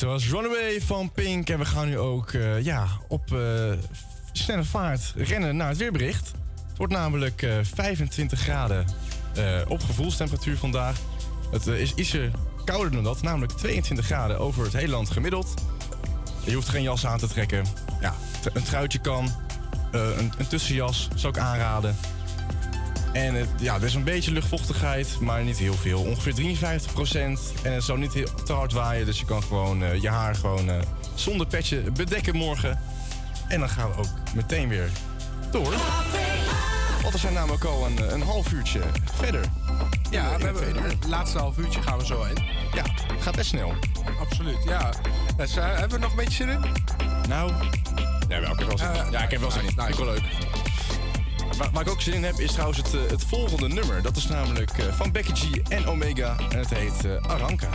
Was Runaway van Pink. En we gaan nu ook eh, ja, op eh, snelle vaart rennen naar het weerbericht. Het wordt namelijk eh, 25 graden eh, op gevoelstemperatuur vandaag. Het is ietsje kouder dan dat, namelijk 22 graden over het hele land gemiddeld. Je hoeft geen jas aan te trekken. Ja, een truitje kan. Een tussenjas zou ik aanraden. En het, ja, er is een beetje luchtvochtigheid, maar niet heel veel. Ongeveer 53% En het zou niet heel te hard waaien, dus je kan gewoon eh, je haar gewoon eh, zonder petje bedekken morgen. En dan gaan we ook meteen weer door. Want we zijn namelijk al een, een half uurtje verder. Ja, we hebben het laatste half uurtje gaan we zo in. Ja, gaat best snel. Absoluut, ja. Dus, eh, hebben we nog een beetje zin in? Nou, ja, wel, ik heb wel zin in. Ja, ik heb wel zin in. Vind ik wel leuk. Waar, waar ik ook zin in heb, is trouwens het, eh, het volgende nummer. Dat is namelijk eh, van Becky G en Omega. En het heet eh, Aranka.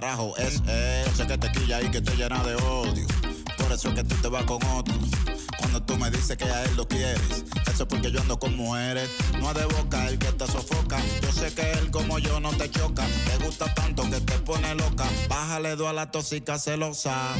Carajo es. Sé que te quilla y que te llena de odio. Por eso es que tú te vas con otro. Cuando tú me dices que a él lo quieres, eso es porque yo ando con mujeres. No es de boca el que te sofoca. Yo sé que él como yo no te choca. Te gusta tanto que te pone loca. Bájale dos a la tóxica celosa.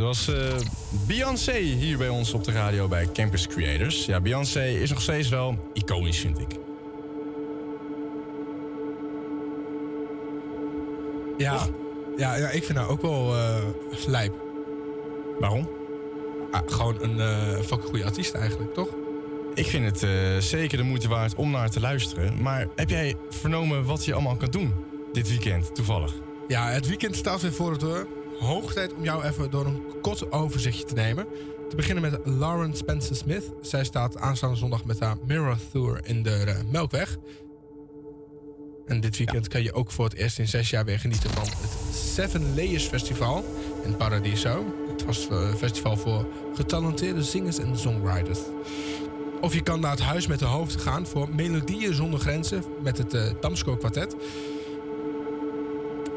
Dat was eh, Beyoncé hier bij ons op de radio bij Campus Creators. Ja, Beyoncé is nog steeds wel iconisch, vind ik. Ja, ja, ja, ik vind haar ook wel lijp. Waarom? Ah, gewoon een eh fucking goede artiest eigenlijk, toch? Ik vind het zeker de moeite waard om naar te luisteren. Maar heb jij vernomen wat je allemaal kan doen dit weekend, toevallig? Ja, het weekend staat weer voor de deur. Hoog tijd om jou even door een kort overzichtje te nemen. Te beginnen met Lauren Spencer Smith. Zij staat aanstaande zondag met haar Mirror Tour in de eh, Melkweg. En dit weekend kan je ook voor het eerst in zes jaar weer genieten van het Seven Layers Festival in Paradiso. Het was eh, een festival voor getalenteerde zingers en songwriters. Of je kan naar het Huis met de Hoofd gaan voor Melodieën zonder Grenzen met het eh Damsko Quartet.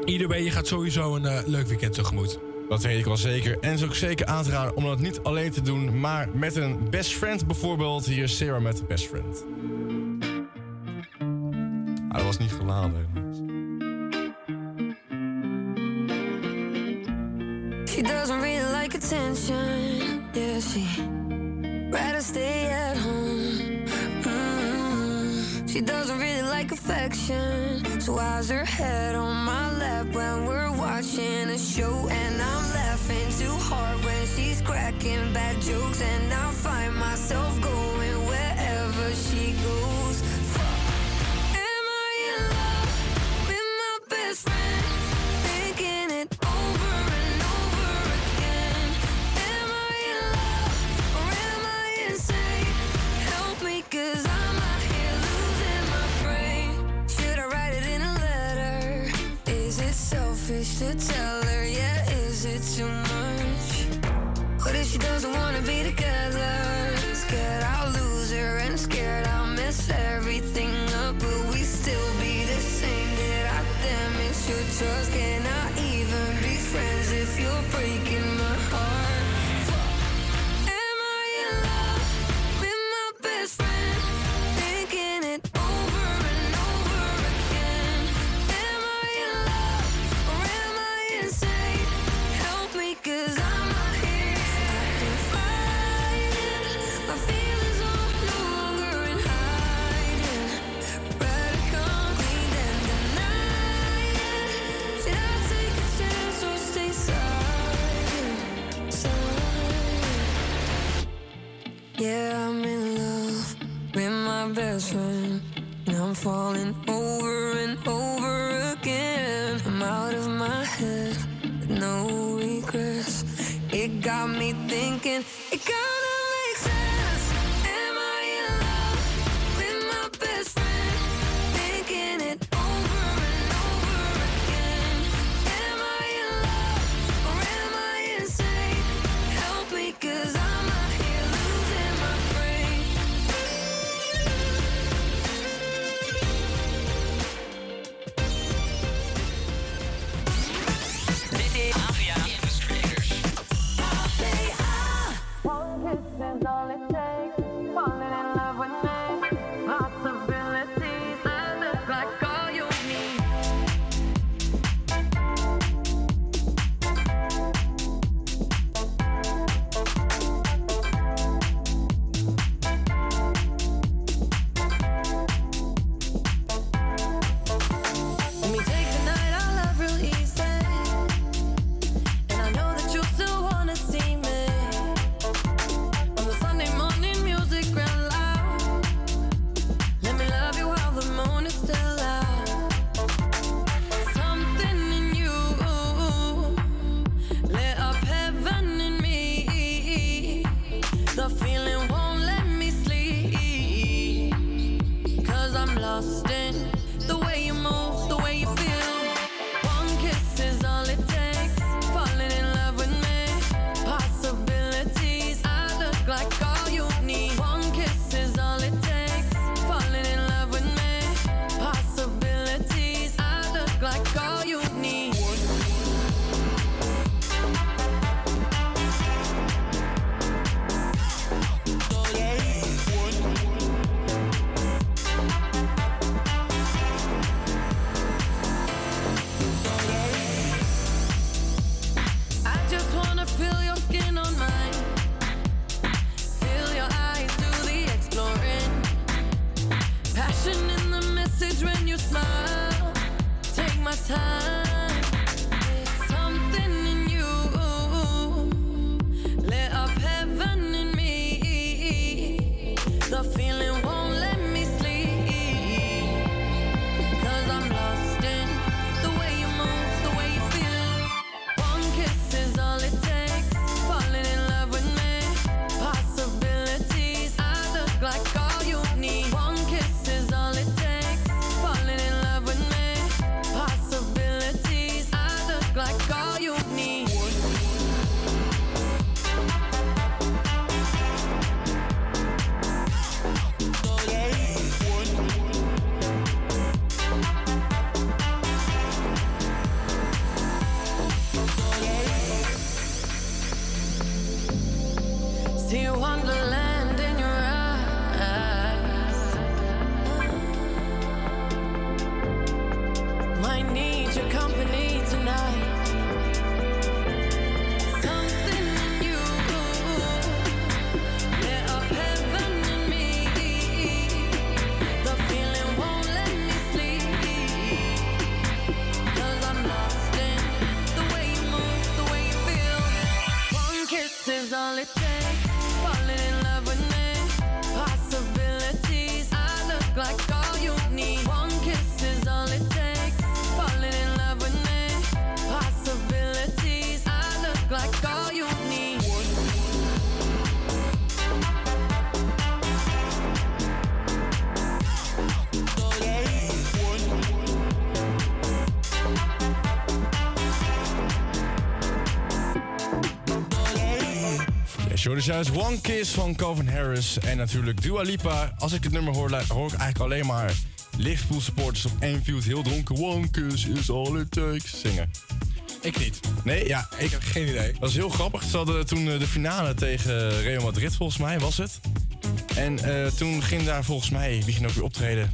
Either way, je gaat sowieso een eh, leuk weekend tegemoet. Dat weet ik wel zeker. En is ook zeker aan te raden om dat niet alleen te doen, maar met een best friend bijvoorbeeld. Hier is Sarah met best friend. Ah, dat was niet geladen. She doesn't really like attention. Yeah, she rather stay. She doesn't really like affection. So why's her head on my lap when we're watching a show? And I'm laughing too hard when she's cracking bad jokes. And I find myself going tell falling Ja, Jordan juist One Kiss van Calvin Harris en natuurlijk Dua Lipa. Als ik het nummer hoor, hoor ik eigenlijk alleen maar Liverpool supporters op Anfield heel dronken. One kiss is all it takes zingen. Ik niet. Nee, ja, ik heb geen idee. Dat is heel grappig. Ze hadden toen eh, de finale tegen Real Madrid, volgens mij, was het. En eh, toen ging daar volgens mij, wie ging ook weer optreden?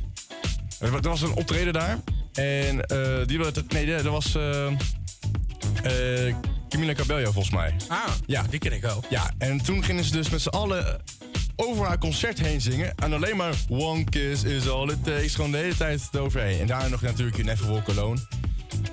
Er wa- was een optreden daar. En eh, die was, nee, dat was Camila Cabello volgens mij. Ah, ja. die ken ik wel. Ja, en toen gingen ze dus met z'n allen over haar concert heen zingen. En alleen maar One Kiss is all it takes. Gewoon de hele tijd eroverheen. En daarna nog natuurlijk in Never Walk Alone.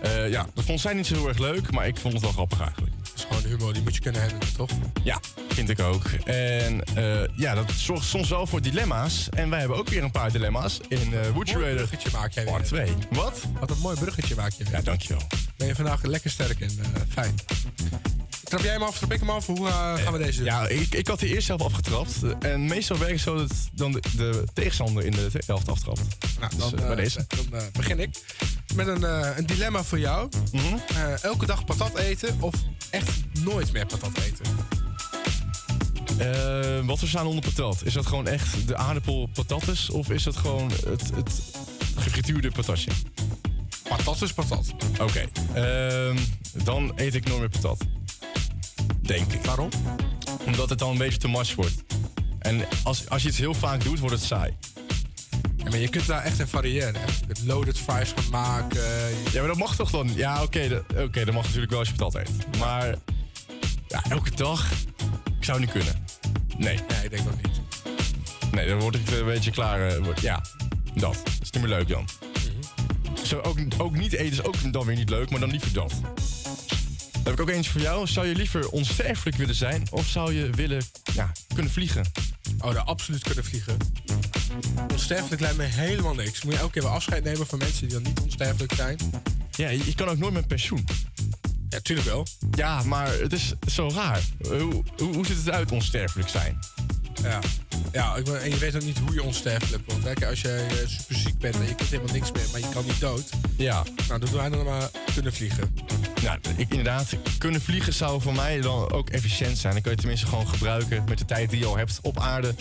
Eh, ja, dat vond zij niet zo heel erg leuk, maar ik vond het wel grappig eigenlijk. Dat is gewoon humor, die moet je kunnen hebben, toch? Ja, vind ik ook. En eh, ja, dat zorgt soms wel voor dilemma's. En wij hebben ook weer een paar dilemma's in uh, Would You bruggetje maak jij Part weer. 2. Wat? Wat een mooi bruggetje maak je weer. Ja, dankjewel. Ben je vandaag lekker sterk eh, fijn. Trap jij hem af, trap ik hem af? Hoe eh, gaan we deze doen? Ja, ik, ik had die eerst zelf afgetrapt. En meestal werkt het zo dat dan de, de tegenstander in de helft aftrapt. Nou, Dus, dan, eh, bij eh, deze. dan begin ik met een, een dilemma voor jou. Mhm. Elke dag patat eten of echt nooit meer patat eten? Wat we staan onder patat? Is dat gewoon echt de aardappel patates? Of is dat gewoon het, het gefrituurde patatje? Patat is patat. Oké. ehm, dan eet ik nooit meer patat. Denk ik. Waarom? Omdat het dan een beetje te much wordt. En als, als je iets heel vaak doet, wordt het saai. Ja, maar je kunt daar echt in variëren. Loaded fries gaan maken. Ja, maar dat mag toch dan? Ja, oké, dat, oké, dat mag natuurlijk wel als je patat eet. Maar ja, elke dag, ik zou niet kunnen. Nee. Nee, ik denk dat niet. Nee, dan word ik een beetje klaar. eh, ja, dat. Dat is niet meer leuk, Jan. Zo, ook, ook niet eten is ook dan weer niet leuk, maar dan liever dat. Heb ik ook eentje voor jou. Zou je liever onsterfelijk willen zijn of zou je willen ja, kunnen vliegen? Oh, daar absoluut kunnen vliegen. Onsterfelijk lijkt me helemaal niks. Moet je elke keer wel afscheid nemen van mensen die dan niet onsterfelijk zijn? Ja, je, je kan ook nooit met pensioen. Ja, tuurlijk wel. Ja, maar het is zo raar. Hoe, hoe, hoe ziet het uit onsterfelijk zijn? Ja. Ja, ik ben- en je weet ook niet hoe je onsterfelijk wordt. Hè? Kijk, Als je eh, super ziek bent en je kunt helemaal niks meer, maar je kan niet dood. Ja. Nou, dan doen wij dan maar kunnen vliegen. Nou, ik, inderdaad, kunnen vliegen zou voor mij dan ook efficiënt zijn. Dan kan je tenminste gewoon gebruiken met de tijd die je al hebt op aarde.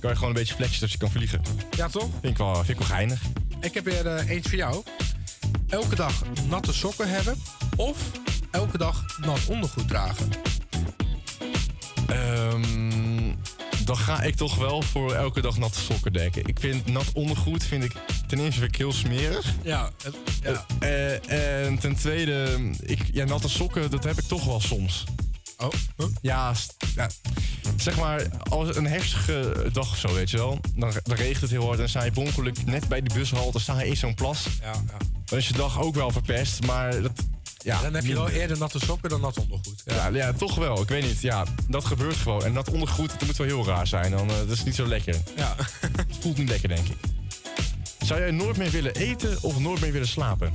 Kan je gewoon een beetje flexen dat je kan vliegen. Ja, toch? Vind ik wel, vind ik wel geinig. Ik heb weer eh, eentje voor jou. Elke dag natte sokken hebben of elke dag nat ondergoed dragen. Ehm, dan ga ik toch wel voor elke dag natte sokken denken. Ik vind nat ondergoed vind ik ten eerste vind ik heel smerig. Ja, het- ja. Eh, en ten tweede, ik, ja, natte sokken, dat heb ik toch wel soms. Oh, Ja, ja, zeg maar, als een heftige dag of zo, weet je wel. Dan, dan regent het heel hard en sta je ongeluk net bij die bushalte, sta je in zo'n plas. Ja, ja. Dan is je dag ook wel verpest, maar dat... Ja, dan heb je wel eerder natte sokken dan nat ondergoed. Ja, ja, toch wel. Ik weet niet. Ja, dat gebeurt gewoon. En dat ondergoed, dat moet wel heel raar zijn. Dan, eh, dat is niet zo lekker. Ja. Het voelt niet lekker, denk ik. Zou jij nooit meer willen eten of nooit meer willen slapen?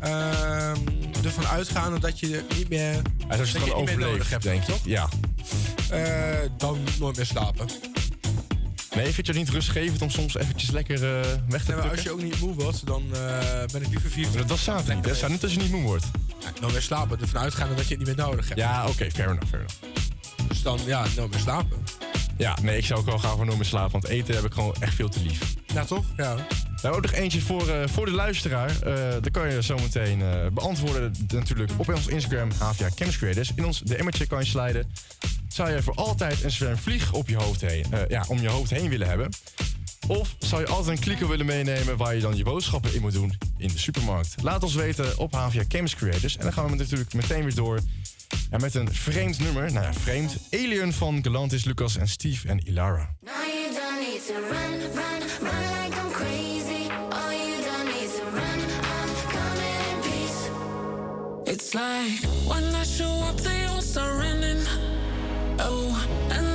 Ehm, ervan uitgaande dat je niet meer, Ja, dat als je je het gewoon niet meer nodig hebt, denk ik. toch? Ja. Eh, dan nooit meer slapen. Nee, vind je het niet rustgevend om soms eventjes lekker eh, weg te Nee, maar als je ook niet moe wordt, dan eh, ben ik liever vier Dat staat niet. hè? Het staat niet als je niet moe wordt. Ja, nooit meer slapen. Ervan uitgaande dat je het niet meer nodig hebt. Ja, oké, fair enough, fair enough. Dus dan, ja, nooit meer slapen. Ja, nee, ik zou ook wel graag voor nooit meer slapen, want eten heb ik gewoon echt veel te lief. Ja, toch? Ja. Nou, ook nog eentje voor, eh, voor de luisteraar. Eh dat kan je zo meteen beantwoorden natuurlijk op ons Instagram, HVA Creators. In ons de emmertje kan je sliden. Zou je voor altijd een zwermvlieg op je hoofd heen, eh, ja, om je hoofd heen willen hebben? Of zou je altijd een klikker willen meenemen waar je dan je boodschappen in moet doen in de supermarkt? Laat ons weten op HVA Chemist Creators. En dan gaan we natuurlijk meteen weer door en met een vreemd nummer. Nou ja, vreemd. Alien van Galantis, Lucas en Steve en Ilara. Oh,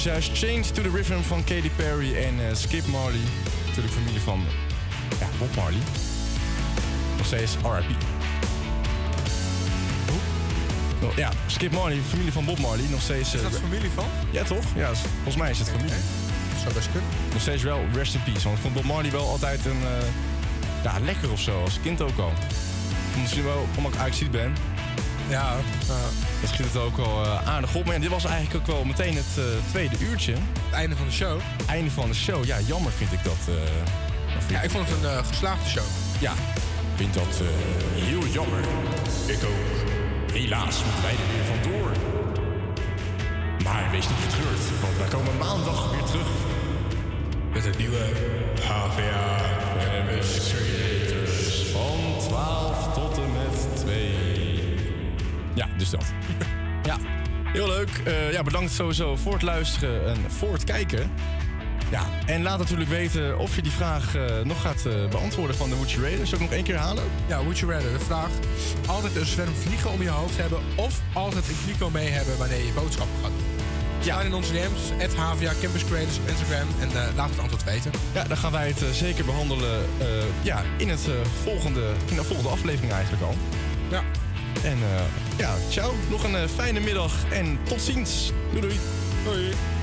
Yes, hoor, dus juist Change to the Rhythm van Katy Perry en eh, Skip Marley. Natuurlijk familie van ja, Bob Marley. Nog steeds R.I.P. Wel, Ja, Skip Marley, familie van Bob Marley. Nog steeds... Is dat familie van? Ja, toch? Ja, volgens mij is het familie. Zou best kunnen. Nog steeds wel rest in peace. Want ik vond Bob Marley wel altijd een... eh, ja, lekker of zo. Als kind ook al. Misschien wel omdat ik eigenlijk ben. Ja. Dan schiet het ook wel eh, aardig op. Maar ja, dit was eigenlijk ook wel meteen het eh, tweede uurtje. Het einde van de show. Einde van de show. Ja, jammer vind ik dat. eh, dat vind Ja, ik vond het een geslaagde show. Ja, ik vind dat heel jammer. Ik ook. Helaas moeten wij er weer vandoor. Maar wees niet getreurd, want wij komen maandag weer terug. Met een nieuwe HVA Campus Creators. Van 12 tot en met 2. Ja, dus dat. Leuk. Eh, ja, bedankt sowieso voor het luisteren en voor het kijken. Ja, en laat natuurlijk weten of je die vraag eh, nog gaat eh, beantwoorden van de Would You Rather. Zal ik nog één keer halen? Ja, would you rather? De vraag. Altijd een zwerm vliegen om je hoofd hebben of altijd een kliko mee hebben wanneer je boodschappen gaat doen. Ja. in onze DM's, at HVA Campus Creators op Instagram en laat het antwoord weten. Ja, dan gaan wij het zeker behandelen eh, ja, in, het, volgende, in de volgende aflevering eigenlijk al. Ja. En ja, ciao. Nog een eh, fijne middag en tot ziens. Doei doei. Doei.